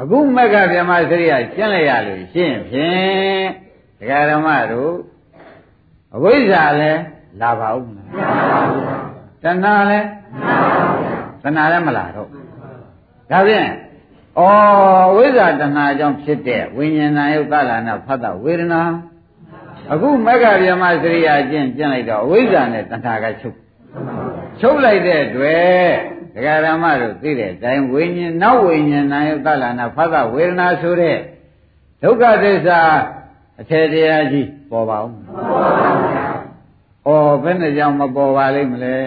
အခုမက္ခဗြဟ္မစရိယရှင်းလိုက်ရလို့ရှင်းဖြင့်ဒကာဓမ္မတို့အဝိဇ္ဇာလည်းလာပါဦးမလားတဏှာလည်းတဏှာလည်းမလာတော့ဒါဖြင့်ဩဝိဇ္ဇာတဏှာကြောင့်ဖြစ်တဲ့ဝိညာဏယုတ်သလနာဖတ်တာဝေဒနာအခုမက္ခဗျမစရိယာကျင့်ကျင့်လိုက်တော့ဝိဇ္ဇာနဲ့တဏှာကချုပ် ချုပ်လိုက်တဲ့အတွက်ဒကာရမတို့သိတဲ့အတိုင်းဝိညာဉ်နောက်ဝိညာဏယုတ်သလနာဖတ်တာဝေဒနာဆိုတဲ့ဒုက္ခသစ္စာအထေတရားကြီးပေါ်ပါဦးဟဩဘယ်နဲ့ကြောင့်မပေါ်ပါလိမ့်မလဲ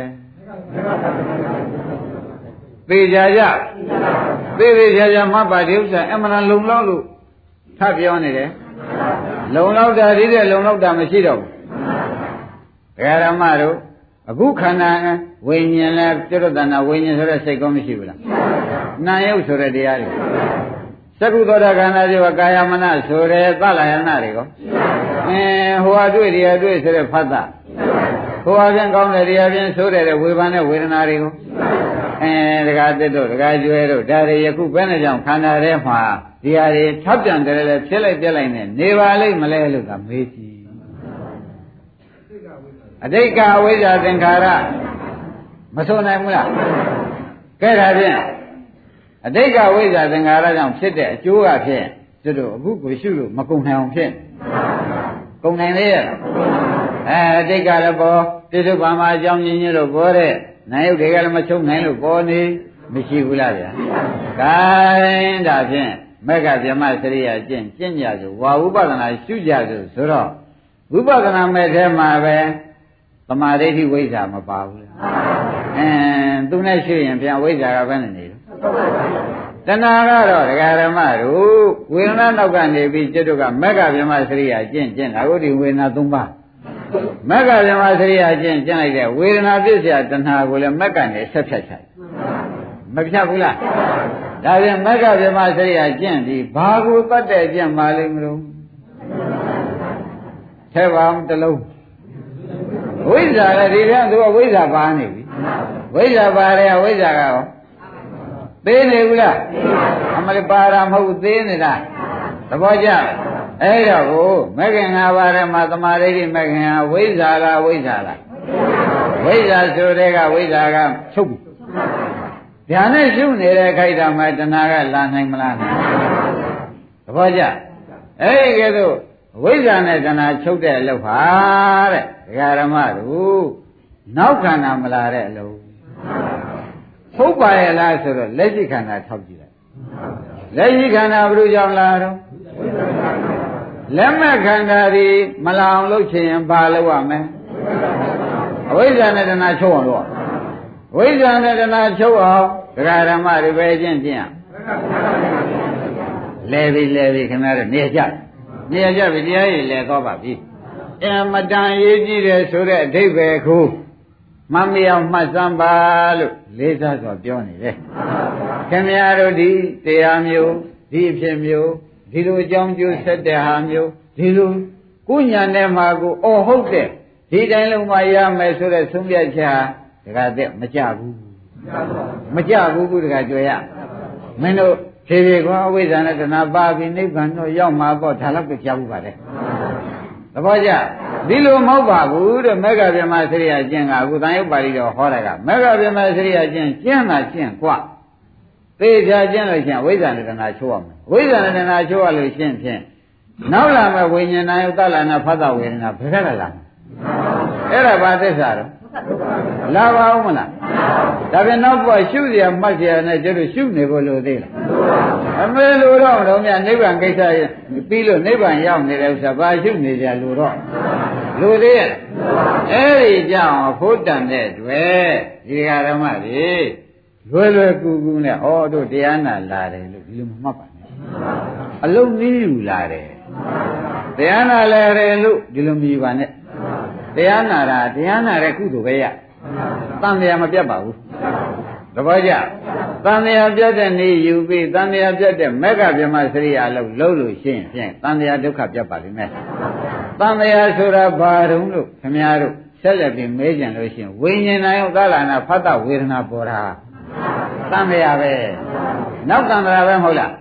သေကြကြသေသေးကြကြမှတ်ပါဒီဥစ္စာအမှန်လုံလောက်လို့ထပ်ပြောနေတယ်လုံလောက်တာဒီတဲ့လုံလောက်တာမရှိတော့ဘူးဒကာရမတို့ အခုခန္ဓာဝိညာဉ်လဲပြည့်တဏ္ဍဝိညာဉ်ဆိုတဲ့စိတ်ကောမရှိဘူးလားနာယုတ်ဆိုတဲ့တရားတွေသက္ကုသောတာခန္ဓာတွေကာယမနဆိုတဲ့သလယနာတွေကောအင်းဟိုဟာတွေ့တရားတွေ့ဆိုတဲ့ဖတ်တာဟိုဟာပြန်ကောင်းတဲ့တရားပြန်ဆိုတဲ့ဝေဘာနဲ့ဝေဒနာတွေကိုအဲဒကာတက်တို့ဒကာကျွဲတို့ဒါတွေယခုဘယ်နဲ့ကြောင့်ခန္ဓာထဲမှာဒီဟာတွေထပ်ပြန်တယ်လေဖြစ်လိုက်ပြက်လိုက်နဲ့နေပါလိမ့်မလဲလို့ကမေးကြည့် အတိတ်ကအဝိဇ္ဇာသင်္ခါရမဆုံးနိုင်ဘူးလားကဲဒါဖြင့်အတိတ်ကဝိဇ္ဇာသင်္ခါရကြောင့်ဖြစ်တဲ့အကျိုးကဖြင့်သူတို့အခုကိုရှုလို့မကုန်နိုင်အောင်ဖြစ်ကုန်နိုင်လေရဲ့အဲအတိတ်ကလည်းပေါ်ပြစ္ဆုတ်ပါမှာအကြောင်းရင်းချင်းလို့ပေါ်တဲ့နိုင်ရုပ်တွေကလည်းမချုပ်နိုင်လို့ပေါ်နေမရှိဘူးလားဗျာ။ဒါရင်ဒါဖြင့်မက္ကဗျမစရိယာကျင့်ကျင့်ကြဆိုဝါဝုပဒနာရှုကြဆိုဆိုတော့ဝိပဿနာမဲ့ထဲမှာပဲ သမာဓိဋ္ဌိဝိဇ္ဇာမပါဘူးလေအင်းသူနဲ့ရှုရင်ပြန်ဝိဇ္ဇာကဘယ်နဲ့နေလဲတဏှာကတော့ဒကာရမတို့ဝေဒနာနောက်ကနေပြီးကျွတ်တို့ကမက္ကဗျမစရိယာကျင့်ကျင့်ဒါကိုဒီဝေဒနာ၃ပါးမက္ကဗျမစရိယာကျင့်ကျင့်လိုက်တဲ့ဝေဒနာပြည့်စရာတဏှာကိုလည်းမက္ကနေဆက်ဖြတ်ချင်မဖြတ်ဘူးလားဒါပြန်မက္ကဗျမစရိယာကျင့်ပြီးဘာကိုတတ်တဲ့ကျင့်ပါလိမ့်မလို့ထဲပါအောင်တလုံး ဝိဇ္ဇာလည်းဒီကသူကဝိဇ္ဇာပါနေပြီဝိဇ္ဇာပါတယ်ဝိဇ္ဇာကရောသေးနေဘူးလားအမလေးပါတာမဟုတ်ဘူးသေးနေတာသဘောကျအဲ့တော့ကိုမဂ္ဂင်၅ပါးထဲမှာသမာဓိမဂ္ဂင်ဟာဝိဇ္ဇာလားဝိဇ္ဇာလားဝိဇ္ဇာဆိုတဲ့ကဝိဇ္ဇာကချုပ်ပြီဗျာနဲ့ရှုနေတဲ့ခိုက်တာမှတဏှာကလာနိုင်မလားသဘောကျအဲ့ဒီကဲ တော့ဝိဇ္ဇာနဲ့တဏှာချုပ်တဲ့အလုပ်ဟာတဲ့ဒကာရမတို့နောက်ခန္ဓာမလာတဲ့အလုပ်ဟုတ်ပါရဲ့လားဆိုတော့လက်ရှိခန္ဓာထောက်ကြည့်လိုက်လက်ရှိခန္ဓာဘယ်လိုကြောင့်လာတော့လက်မဲ့ခန္ဓာဒီမလာအောင်လုပ်ချင်ရင်ဘာလုပ်ရမလဲအဝိဇ္ဇာနဲ့တဏှာချုပ်အောင်လုပ်ဝိဇ္ဇာနဲ့တဏှာချုပ်အောင်ဒကာရမတွေပဲချင်းချင်းလဲပြီလဲပြီခင်ဗျားတို့နေကြ နေကြပြီတရားရည်လဲတော့ပါပြီအမတန်ရေးကြည့်တယ်ဆိုတဲ့အဓိပ္ပာယ်ကိုမမရမှတ်စမ်းပါလို့လေးစားစွာပြောနေတယ်ခင်ဗျားတို့ဒီတရားမျိုးဒီအဖြစ်မျိုးဒီလိုအကြောင်းကျိုးဆက်တဲ့ဟာမျိုးဒီလိုကိုညာနဲ့မှာကိုအော်ဟုတ်တဲ့ဒီတိုင်းလုံးမရမယ်ဆိုတဲ့သုံးပြချက်ဟာတခါတည်းမကြဘူးမကြဘူးဘူးတခါကြွယ်ရမင်းတို့ ဖြည်းဖြည်းကအဝိဇ္ဇာနဲ့တဏှာပါပြီးနိဗ္ဗာန်တော့ရောက်မှာပေါ့ဒါတော့ကြားဘူးပါတယ်သဘောကျဒီလိုမဟုတ်ပါဘူးတဲ့မေဃဗြဟ္မစရိယကျင့်ကအခုတန်ရုပ်ပါဠိတော်ဟောတာကမေဃဗြဟ္မစရိယကျင့်ကျင့်တာကျင့်กว่าသေချာကျင့်လို့ရှိရင်ဝိဇ္ဇာနဲ့တဏှာချိုးရမယ်ဝိဇ္ဇာနဲ့တဏှာချိုးရလို့ရှိရင်ဖြင့်နောက်လာမဲ့ဝိညာဏယုတ်တလာနာဖတ်တာဝေဒနာဘယ်ကလာအဲ့ဒါဘာသစ္စာတော့လာပါဦးမလားဒါပြန်နောက်ဘုရားရှုเสียမှတ်เสียနဲ့ကျတော့ရှုနေဖို့လိုသေးလား အမေလိုတော့တော့မြတ်နိဗ္ဗာန်ကိစ္စပြီးလို့နိဗ္ဗာန်ရောက်နေတဲ့ဥစ္စာဘာရှုနေကြလို့တော့လိုသေးရဲ့အဲ့ဒီကြောင့်ဖို့တန်တဲ့တွေ့ဒီဃာရမကြီးလွယ်လွယ်ကူကူနဲ့ဩတို့တရားနာလာတယ်လို့ဒီလိုမမှတ်ပါနဲ့အလုံးနည်းယူလာတယ်တရားနာလဲတယ်လို့ဒီလိုမယူပါနဲ့တရားနာတာတရားနာတဲ့ကုသိုလ်ပဲရတန်တရားမပြတ်ပါဘူး သဘောကျတန်တရားပြတ်တဲ့နေ့ယူပြီးတန်တရားပြတ်တဲ့မက္ခဗြဟ္မစရိယာလို့လုံးလို့ရှိရင်ဖြင့်တန်တရားဒုက္ခပြတ်ပါလိမ့်မယ်တန်တရားဆိုတာဘာတုံးလို့ခင်ဗျားတို့ဆက်လက်ပြီးမဲကြံလို့ရှိရင်ဝိညာဉ်နာယောကာလနာဖတ်တဝေဒနာပေါ်တာတန်တရားပဲနောက်တန်တရားပဲမဟုတ်လား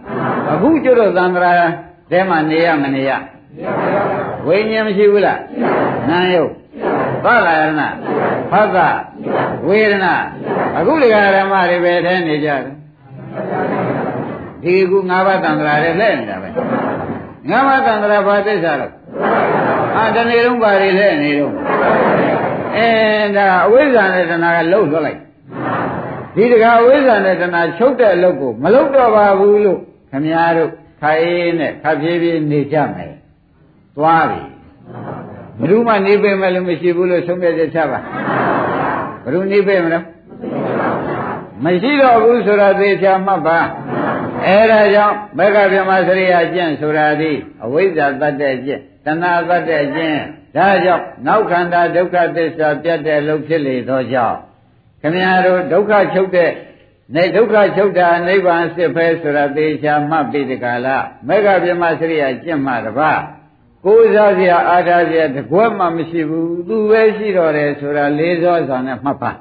အခုကျတော့တန်တရားတဲမှာနေရမနေရဝိညာဉ်မရှိဘူးလားနာယုတ် သလယနာဖသဝေဒနာအခုဒီကဓမ္မတွေပဲထဲနေကြတယ်ဒီကူ၅ပါးတန်ត្រာတွေလဲနေတာပဲ၅ပါးတန်ត្រာဘာသစ္စာတော့အာတနေ့လုံးပါတွေလဲနေတော့အဲဒါအဝိဇ္ဇာနဲ့တဏှာကလှုပ်လွတ်လိုက်ဒီတကာအဝိဇ္ဇာနဲ့တဏှာချုပ်တဲ့အလုပ်ကိုမလုပ်တော့ပါဘူးလို့ခမည်းတော်ခိုင်းနဲ့ခပ်ပြေးပြေးနေကြမယ်သွားပြီ ဘယ်သူမှနေပေမဲ့လို့မရှိဘူးလို့ဆုံးဖြတ်ချက်ချပါဘယ်သူနေပေမလို့မရှိတော့ဘူးဆိုတော့သေချာမှတ်ပါအဲဒါကြောင့်မက္ကဗြဟ္မစရိယကျင့်ဆိုတာဒီအဝိဇ္ဇာတတ်တဲ့ကျင့်တဏှာတတ်တဲ့ကျင့်ဒါကြောင့်နောက်ခန္ဓာဒုက္ခသစ္စာပြတ်တဲ့လို့ဖြစ်လေသောကြောင့်ခမည်းတော်ဒုက္ခချုပ်တဲ့နေဒုက္ခချုပ်တာနိဗ္ဗာန်စစ်ဖဲဆိုတာသေချာမှတ်ပြီးဒီကလာမက္ကဗြဟ္မစရိယကျင့်မှတပါး ကိုးစားစရာအားထားစရာတကွက်မှမရှိဘူးသူပဲရှိတော့တယ်ဆိုတာလေးစောစွာနဲ့မှတ်ပါ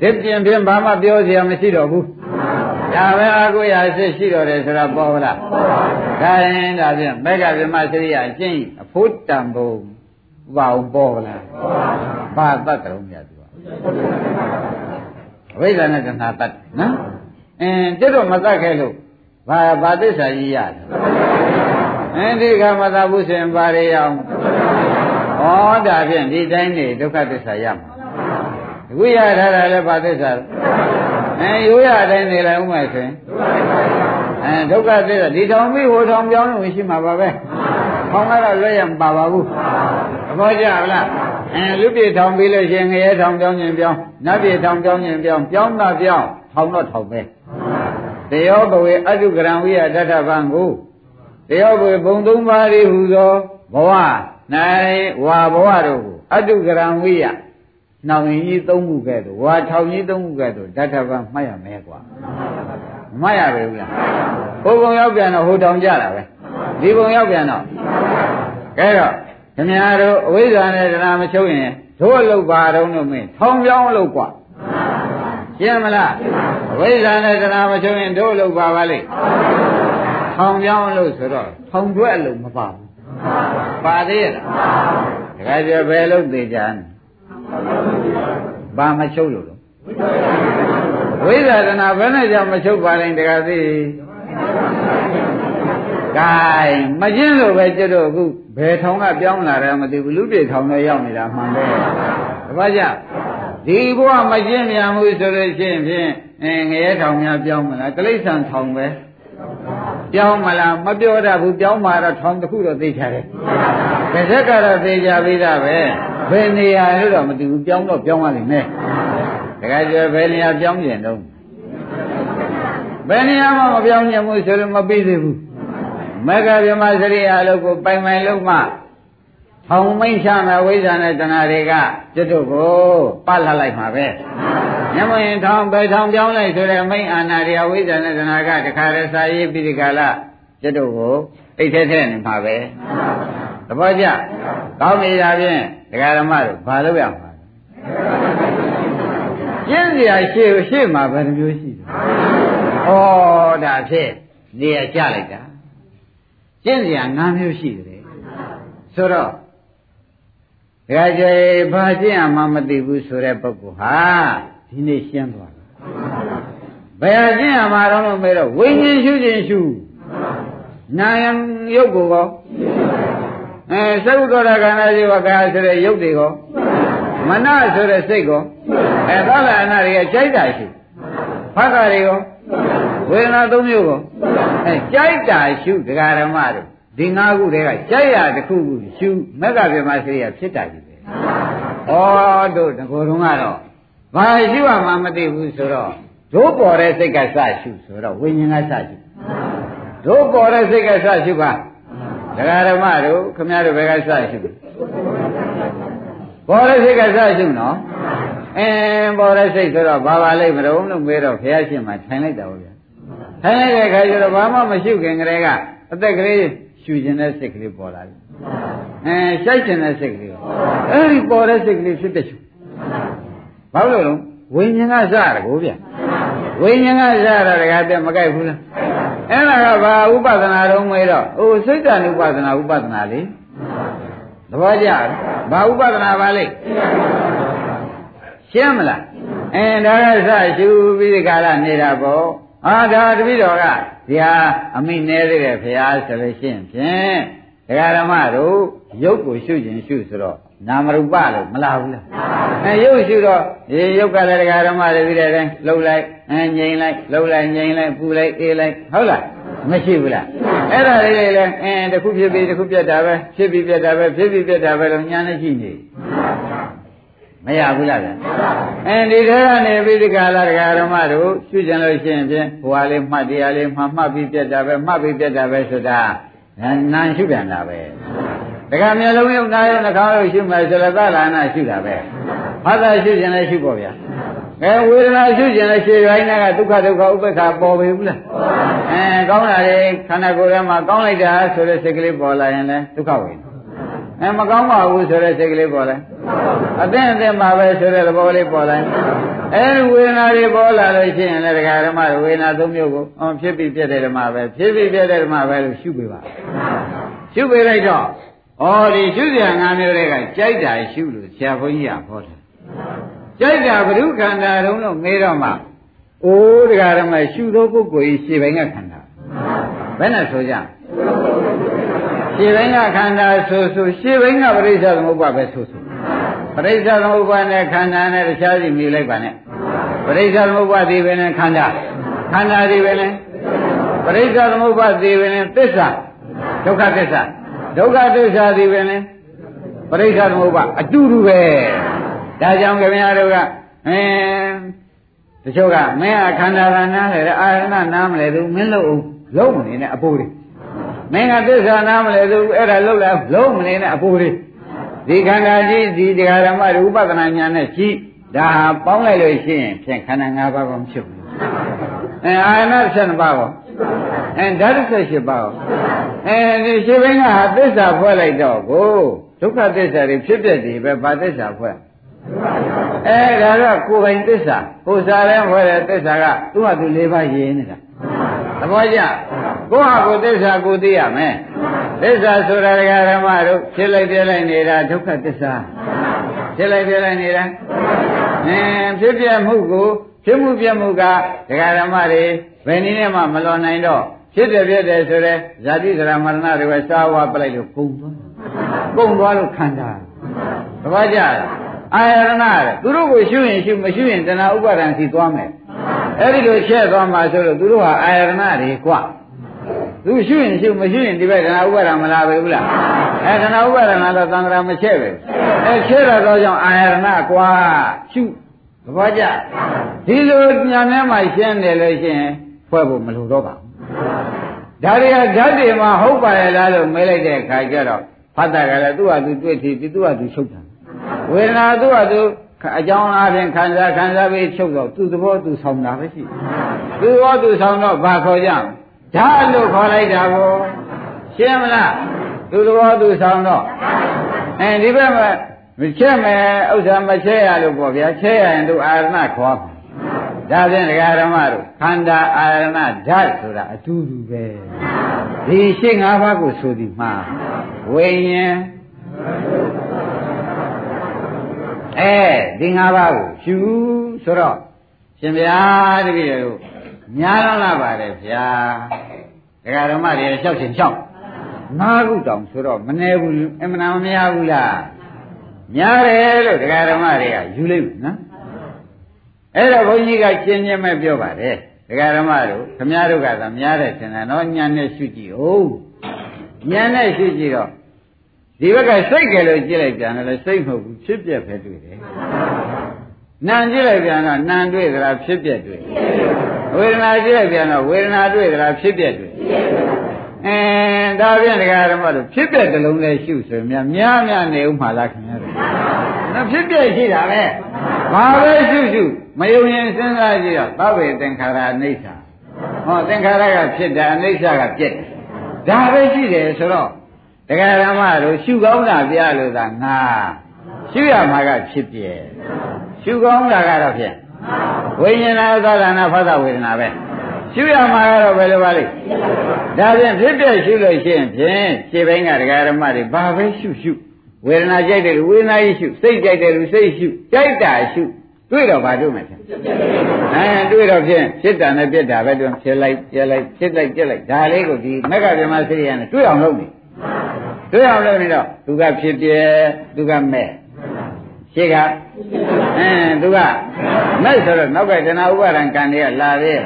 ဒီပြင်ပြင်ဘာမှပြောစရာမရှိတော့ဘူးဒါပဲအကုရာစစ်ရှိတော့တယ်ဆိုတာပေါ်လားဒါရင်ဒါဖြင့်မေဃဗြဟ္မစရိယအကျင့်အဖို့တံဘုံဘာပေါ်လားဘာတတ်တယ်မြတ်သူအဝိဇ္ဇာနဲ့တဏှာတတ်နော်အင်းတိတော့မတတ်ခဲ့လို့ဘာဘာသစ္စာကြီးရတယ် အင်းဒီကမတတ်ဘူးဆိုရင်ဘာရရအောင်ဩဒါဖြင့်ဒီတိုင်းနေဒုက္ခသစ္စာရမှာအခုရထားတာလည်းဘာသစ္စာလဲအဲရိုးရအတိုင်းနေလိုက်ဥမဲ့ဆိုရင်အဲဒုက္ခသစ္စာဒီထောင်ပြီးဟိုထောင်ပြောင်းလို့ရှိမှာပါပဲထောင်ကတော့လွဲရမပါပါဘူးသဘောကျလားအဲလူပြေထောင်ပြီးလို့ရှိရင်ငရဲထောင်ပြောင်းခြင်းပြောင်းနတ်ပြေထောင်ပြောင်းခြင်းပြောင်းပြောင်းတာပြောင်းထောင်တော့ထောင်ပဲတယောဘဝေအတုကရံဝိယတထဗံကို တယောဘဝေဘုံသုံးပါးဤဟူသောဘဝ၌ဝါဘဝတို့ကိုအတုကရံဝိယနှောင်ရင်ကြီးသုံးခုကဲ့သို့ဝါထောင်ကြီးသုံးခုကဲ့သို့ဓာတ်ထပမှတ်ရမယ်ကွာမှတ်ရပဲဘူးလားဟိုပုံရောက်ပြန်တော့ဟိုတောင်ကြတာပဲဒီပုံရောက်ပြန်တော့ကဲတော့ခင်ဗျားတို့အဝိဇ္ဇာနဲ့တရားမချုပ်ရင်တို့အလုပ်ပါတော့လို့မင်းထောင်ပြောင်းလို့ကွာရှင်းမလားအဝိဇ္ဇာနဲ့တရားမချုပ်ရင်တို့အလုပ်ပါပါလိမ့် ထောင်ပြောင်းလို့ဆိုတော့ထောင်ကျွဲ့လို့မပါဘူးပါသေးရဲ့လားတခါကျဘယ်လို့သိကြလဲဘာမချုပ်လို့လို့ဝိသဒနာဘယ်နဲ့ကြောင့်မချုပ်ပါလဲတခါသိကဲမကျင်းလို့ပဲကျွတ်တော့အခုဘယ်ထောင်ကပြောင်းလာတယ်မသိဘူးလူပြေထောင်နဲ့ရောက်နေတာမှန်တယ်တပတ်ကြဒီဘဝမကျင်းမြန်မှုဆိုလို့ရှိရင်ဖြင့်အဲငရဲထောင်များပြောင်းမလားတိရစ္ဆာန်ထောင်ပဲ ပြောင်းမလားမပြောတတ်ဘူးပြောင်းမှာတော့ထောင်တစ်ခုတော့သိချတယ်။တစ်ချက်ကတော့သိကြပြီးသားပဲ။ဘယ်နေရာလို့တော့မသိဘူးပြောင်းတော့ပြောင်းရလိမ့်မယ်။တခါကျဘယ်နေရာပြောင်းကျင်တော့ဘယ်နေရာမှမပြောင်းကျင်ဘူးဆိုလို့မပြီးသေးဘူး။မဂ္ဂဗြဟ္မစရိယာလို့ကိုပိုင်ပိုင်လို့မှထောင်မိတ်ချမဲ့ဝိဇ္ဇာနဲ့တဏှာတွေကကျွတ်တို့ကိုပတ်လာလိုက်မှာပဲ။ ညမရင်ထောင်ပဲထောင်ပြောင်းလိုက်ဆိုတဲ့မိတ်အာနာရိယဝိဇ္ဇာနဲ့တဏှာကတခါတည်းစာရေးပြီးဒီကလာကျွတ်တို့ကိုအိတ်ထဲထဲနေမှာပဲ။သဘောကျ။ကောင်းပြီဒါဖြင့်ဒကာဓမ္မတို့ဘာလုပ်ရမှာလဲ။ကျင့်စရာရှေ့ရှေ့မှာဘယ်နှမျိုးရှိလဲ။ဩဒါဖြင့်နေရာကြလိုက်တာ။ကျင့်စရာ၅မျိုးရှိတယ်။ဆိုတော့ဒကာကျေဘာကျင့်ရမှမသိဘူးဆိုတဲ့ပုဂ္ဂိုလ်ဟာ ဒီနေ့ရှင်းသွားတယ်ဘယ်အကျင့်ရမှာတော့လို့မေးတော့ဝိညာဉ်ရှုခြင်းရှုနာယံရုပ်ကိုကောအဲသုဒ္ဓရခန္ဓာဇေဝကာဆိုတဲ့ရုပ်တွေကောမနဆိုတဲ့စိတ်ကောအဲသလအနာတွေကကြိုက်တာရှုဖတ်တာတွေကောဝေဒနာသုံးမျိုးကောအဲကြိုက်တာရှုဒကာဓမ္မတို့ဒီငါးခုတည်းကကြိုက်ရတစ်ခုခုရှုမက္ကဗြဟ္မစေရဖြစ်တာကြီးပဲဩတို့ငကိုယ်တော်ကတော့ ဘာရှုရမှမသိဘူးဆိုတော့တို့ပေါ်တဲ့စိတ်ကစရှုဆိုတော့ဝိညာဉ်ကစရှုတို့ပေါ်တဲ့စိတ်ကစရှုပါဒကာဓမ္မတို့ခမရတို့ဘယ်ကစရှုပေါ်တဲ့စိတ်ကစရှုနော်အင်းပေါ်တဲ့စိတ်ဆိုတော့ဘာပါလိမ့်မလို့လို့မေးတော့ဘုရားရှင်မှာထိုင်လိုက်တာဟုတ်ဗျာထိုင်လိုက်တဲ့အခါကျတော့ဘာမှမရှုခင်ကလေးကအသက်ကလေးရှူခြင်းတဲ့စိတ်ကလေးပေါ်လာပြီအဲရှိုက်ခြင်းတဲ့စိတ်ကလေးအဲဒီပေါ်တဲ့စိတ်ကလေးဖြစ်တဲ့ရှူ ဘာလို့လဲဝိညာဉ်ကစရကိုဗျဝိညာဉ်ကစရတာတကယ်တည်းမကြိုက်ဘူးလားအဲ့ဒါကဘာဥပဒနာတော့မွေးတော့ဟိုစိတ်တ ानु ဥပဒနာဥပဒနာလေသဘောကျဘာဥပဒနာပါလိမ့်ရှင်းမလားအဲဒါကစရှူပြီးဒီကာလနေတာပေါ့အာဒါတပိတော်ကဒီဟာအမိနဲသေးတယ်ဖရာဆိုလို့ရှိရင်ဖြင့်ဒကာဓမ္မတို့ရုပ်ကိုရှုခြင်းရှုဆိုတော့ နာမရူပလို့မလားဘူးလားအဲရုပ်ရှုတော့ဒီရုပ်ကလည်းဒကာဓမ္မတွေပြီးတဲ့တိုင်းလှုပ်လိုက်အဲငြိမ်လိုက်လှုပ်လိုက်ငြိမ်လိုက်ပူလိုက်အေးလိုက်ဟုတ်လားမရှိဘူးလားအဲ့ဒါလေးလေးလည်းအင်းတစ်ခုဖြစ်ပြီးတစ်ခုပြတ်တာပဲဖြစ်ပြီးပြတ်တာပဲဖြစ်ပြီးပြတ်တာပဲလို့ညာနဲ့ရှိနေမရဘူးလားဗျအင်းဒီထဲကနေပြီးဒီကလာဒကာဓမ္မတို့ရှုကျင်လို့ရှိရင်ဖြင့်ဘဝလေးမှတ်တရားလေးမှမှတ်ပြီးပြတ်တာပဲမှတ်ပြီးပြတ်တာပဲဆိုတာနာရှုပြန်တာပဲ ဒကာမျိုးလုံးရုပ်နာရုပ်နှာခေါင်းရုပ်ရှုမယ်ဆိုတော့သလာနာရှုတာပဲဖတ်တာရှုကျင်လည်းရှုပေါ့ဗျာအဲဝေဒနာရှုကျင်တဲ့ရှေ့ပိုင်းကဒုက္ခဒုက္ခဥပ္ပခါပေါ်ပြီဘူးလားအဲကောင်းတာလေခန္ဓာကိုယ်ထဲမှာကောင်းလိုက်တာဆိုတဲ့စိတ်ကလေးပေါ်လာရင်လည်းဒုက္ခဝေဒနာအဲမကောင်းပါဘူးဆိုတဲ့စိတ်ကလေးပေါ်လာအသိအသိမှာပဲဆိုတဲ့သဘောလေးပေါ်လာအဲဒီဝေဒနာတွေပေါ်လာလို့ရှိရင်လည်းဒကာဓမ္မဝေဒနာသုံးမျိုးကိုအော်ဖြစ်ပြီးပြတဲ့ဓမ္မပဲဖြစ်ပြီးပြတဲ့ဓမ္မပဲလို့ရှုပေးပါရှုပေးလိုက်တော့ ဩဒီရှုစရာ၅မျိုးတွေကကြိုက်တာရှုလို့ဆရာဘုန်းကြီးကဟောတယ်ကြိုက်တာဘုရုခန္ဓာတုံးလို့မေးတော့မှအိုးတရားဓမ္မရှုသောပုဂ္ဂိုလ်ကြီးရှေ့ပိုင်းကခန္ဓာဘယ်နဲ့ဆိုကြရှေ့ပိုင်းကခန္ဓာဆိုဆိုရှေ့ပိုင်းကပရိစ္ဆေသမုပ္ပါပဲဆိုဆိုပရိစ္ဆေသမုပ္ပါနဲ့ခန္ဓာနဲ့တခြားစီမြည်လိုက်ပါနဲ့ပရိစ္ဆေသမုပ္ပါဒီပဲနဲ့ခန္ဓာခန္ဓာဒီပဲနဲ့ပရိစ္ဆေသမုပ္ပါဒီပဲနဲ့သစ္စာဒုက္ခသစ္စာ ဒုက္ခသစ္စာဒီပဲနဲ့ပရိစ္ဆေသမုပ္ပါအတူတူပဲဒါကြောင့်ခင်ဗျားတို့ကအင်းတချို့ကမင်းအခန္ဓာကနားလေအာရဏနားမလဲသူမင်းလို့အောင်လုံးမနေနဲ့အပိုးလေးမင်းကသစ္စာနားမလဲသူအဲ့ဒါလုံးလဲလုံးမနေနဲ့အပိုးလေးဒီခန္ဓာကြီးဒီတရားဓမ္မရူပဒနာညာနဲ့ရှိဒါဟာပေါင်းလိုက်လို့ရှိရင်ဖြင့်ခန္ဓာ၅ပါးကောဖြစ်ဘူးအဲအာရဏ7ပါးကော အဲဓာတ်78ပါးကောအဲဒီရှိဘင်းကသစ္စာဖွဲ့လိုက်တော့ကိုဒုက္ခသစ္စာတွေဖြစ်ပြတယ်ပဲဘာသစ္စာဖွဲ့အဲဒါတော့ကိုယ်ပိုင်သစ္စာကိုယ်စားလဲဝဲတဲ့သစ္စာကသူ့ဟာသူ၄ပါးရင်းနေတာသဘောကျကိုယ့်ဟာကိုယ်သစ္စာကိုသိရမယ်သစ္စာဆိုတာဓမ္မတို့ဖြစ်လိုက်ပြလိုက်နေတာဒုက္ခသစ္စာဖြစ်လိုက်ပြလိုက်နေတာအင်းဖြစ်ပြမှုကို ဖြစ်မှုပြမှုကဒကာဓမ္မတွေဘယ်နည်းနဲ့မှမလွန်နိုင်တော့ဖြစ်တယ်ဖြစ်တယ်ဆိုရဲဇာတိဒရာမရဏတွေပဲစားဝါပလိုက်လို့ကုန်သွားကုန်သွားလို့ခန္ဓာသဘောကျလားအာရဏတဲ့သူတို့ကိုရှုရင်ရှုမရှုရင်တဏှာဥပါဒံစီသွားမယ်အဲ့ဒီလိုချက်သွားမှာဆိုလို့သူတို့ဟာအာရဏတွေကွသူရှုရင်ရှုမရှုရင်ဒီဘက်တဏှာဥပါဒံမလာပဲဘူးလားအဲတဏှာဥပါဒံလာတော့သံဃာမချက်ပဲအဲချက်ရတော့ကြောင့်အာရဏကွာရှု သဘောကျဒီလိုညာထဲမှာရှင်းတယ်လို့ရှင်းဖွဲ့ဖို့မလိုတော့ပါဘူးဒါတွေကဓာတ်တွေမှာဟုတ်ပါရဲ့လားလို့မေးလိုက်တဲ့အခါကျတော့ဖတ်တာကလည်းသူ့ဟာသူတွေ့ထီသူ့ဟာသူချုပ်တာဝေဒနာသူ့ဟာသူအကြောင်းအားဖြင့်ခံစားခံစားပြီးချုပ်တော့သူ့သဘောသူဆောင်တာပဲရှိသူ့သဘောသူဆောင်တော့ဘာခေါ်ကြဓာတ်လို့ခေါ်လိုက်တာကိုရှင်းမလားသူ့သဘောသူဆောင်တော့အဲဒီဘက်မှာ မချက်မယ်ဥစ္စာမချက်ရလို့ပေါ့ဗျာချက်ရရင်သူအာရဏခေါ်ဒါဖြင့်ဒကာဓမ္မတို့ခန္ဓာအာရဏဓာတ်ဆိုတာအတူတူပဲဒီရှင်း၅ပါးကိုဆိုသည်မှာဝိညာဉ်အဲဒီ၅ပါးကိုရှုဆိုတော့ရှင်ဗျာတပည့်တို့ညာတော့လာပါတယ်ဗျာဒကာဓမ္မတွေလျှောက်ရှင်လျှောက်ငါးခုတောင်ဆိုတော့မနေဘူးအမှန်မများဘူးလား များတယ်လို့ဒကာဓမ္မတွေကယူလိုက်မယ်နော်အဲ့တော့ဘုန်းကြီးကကျင်းကျင်းမဲ့ပြောပါတယ်ဒကာဓမ္မတို့ခမည်းတော်ကသာများတယ်ထင်တယ်နော်ညာနဲ့ရှုကြည့်ဟုတ်ညာနဲ့ရှုကြည့်တော့ဒီဘက်ကစိတ်ကလေးကြည့်လိုက်ပြန်တယ်စိတ်မဟုတ်ဘူးဖြစ်ပြက်ပဲတွေ့တယ်နာကြည့်လိုက်ပြန်တော့နာတွေ့သလားဖြစ်ပြက်တွေ့ဝေဒနာကြည့်လိုက်ပြန်တော့ဝေဒနာတွေ့သလားဖြစ်ပြက်တွေ့ အဲဒါပြန်ဒကာဓမ္မတို့ဖြစ်ပြက်တစ်လုံးနဲ့ရှုဆိုများများများနေဦးမှာလားခင်ဗျားတို့နော်ဖြစ်ပြက်ရှိတာပဲဘာပဲရှုရှုမယုံရင်စဉ်းစားကြည့်တော့သဗ္ဗေသင်္ခါရအနိစ္စဟောသင်္ခါရကဖြစ်တယ်အနိစ္စကပြက်တယ်ဒါပဲရှိတယ်ဆိုတော့တရားဓမ္မတို့ရှုကောင်းတာပြလို့သာငါရှုရမှာကဖြစ်ပြဲရှုကောင်းတာကတော့ဖြင့်ဝိညာဏသာသနာဖသဝေဒနာပဲ ရှုရမှာကတော့ဘယ်လိုပါလိမ့်ဒါဖြင့်ဖြစ်ပြရှုလို့ရှိရင်ဖြင့်ခြေပိုင်းကတရားဓမ္မတွေဘာပဲရှုရှုဝေဒနာကြိုက်တယ်ဝေဒနာကြီးရှုစိတ်ကြိုက်တယ်စိတ်ရှုကြိုက်တာရှုတွေ့တော့ဘာတွေ့မှာဖြင့်အဲတွေ့တော့ဖြင့်ဖြစ်တာနဲ့ပြက်တာပဲတွေ့ဖြစ်လိုက်ပြက်လိုက်ဖြစ်လိုက်ပြက်လိုက်ဒါလေးကိုဒီမက္ကဗြဟ္မစိရိယနဲ့တွေ့အောင်လုပ်နေတွေ့အောင်လုပ်နေတော့သူကဖြစ်ပြဲသူကမဲ့ ရှိကအင်းသူကမဲ့ဆိုတော့နောက်ကတဏှာဥပါဒံကံတွေကလာသေး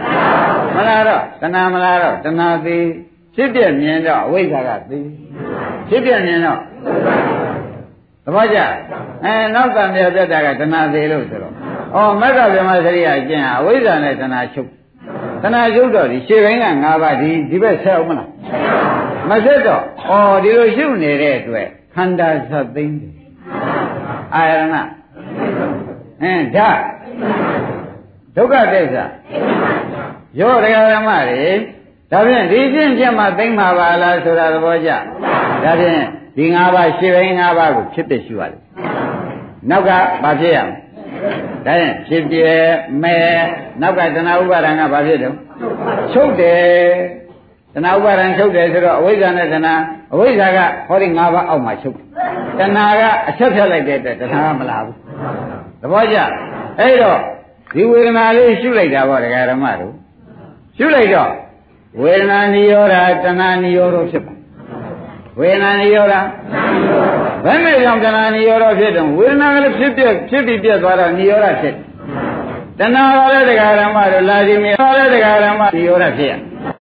မလားတော့တဏှာမလားတော့တဏှာသေးဖြစ်ပြမြင်တော့အဝိဇ္ဇာကသိဖြစ်ပြမြင်တော့သဘောကျအဲနောက်ကံပြပြတာကတဏှာသေးလို့ဆိုတော့ဩမက္ကဗြဟ္မစရိယကျင့်အဝိဇ္ဇာနဲ့တဏှာချုပ်တဏှာချုပ်တော့ဒီရှေ့ဘင်းက၅ပါးဒီဒီဘက်ဆက်အောင်မလားမဆက်တော့ဩဒီလိုရှုနေတဲ့အတွက်ခန္ဓာသတ်သိမ့်တယ် အာရဏအင်းဓာဒုက္ခသစ္စာရောတရားဓမ္မတွေဒါဖြင့်ဒီဖြင့်ပြတ်မှသိမ့်မှာပါလားဆိုတာသဘောကျဒါဖြင့်ဒီ၅ပါးရှေ့ဘင်း၅ပါးကိုဖြစ်တဲ့ရှုရတယ်နောက်ကဘာဖြစ်ရမလဲဒါရင်ဖြစ်ပြမဲနောက်ကတဏှာဥပါဒံကဘာဖြစ်တော့ချုပ်တယ် တဏှာဥပါဒံချုပ်တယ်ဆိုတော့အဝိဇ္ဇာနဲ့တဏှာအဝိဇ္ဇာကဟောဒီ၅ပါးအောက်မှာချုပ်တဏှာကအချက်ဖြတ်လိုက်တဲ့အတွက်တဏှာကမလာဘူးသဘောကျအဲ့တော့ဒီဝေဒနာလေးရှုလိုက်တာပေါ့ဒကာရမတို့ရှုလိုက်တော့ဝေဒနာနိရောဓတဏှာနိရောဓဖြစ်ပါဝေဒနာနိရောဓဘယ်မဲ့ကြောင့်တဏှာနိရောဓဖြစ်တော့ဝေဒနာကလည်းဖြစ်ပြဖြစ်ပြီးပြတ်သွားတော့နိရောဓဖြစ်တဏှာကလည်းဒကာရမတို့လာစီမြေကလည်းဒကာရမနိရောဓဖြစ်ရ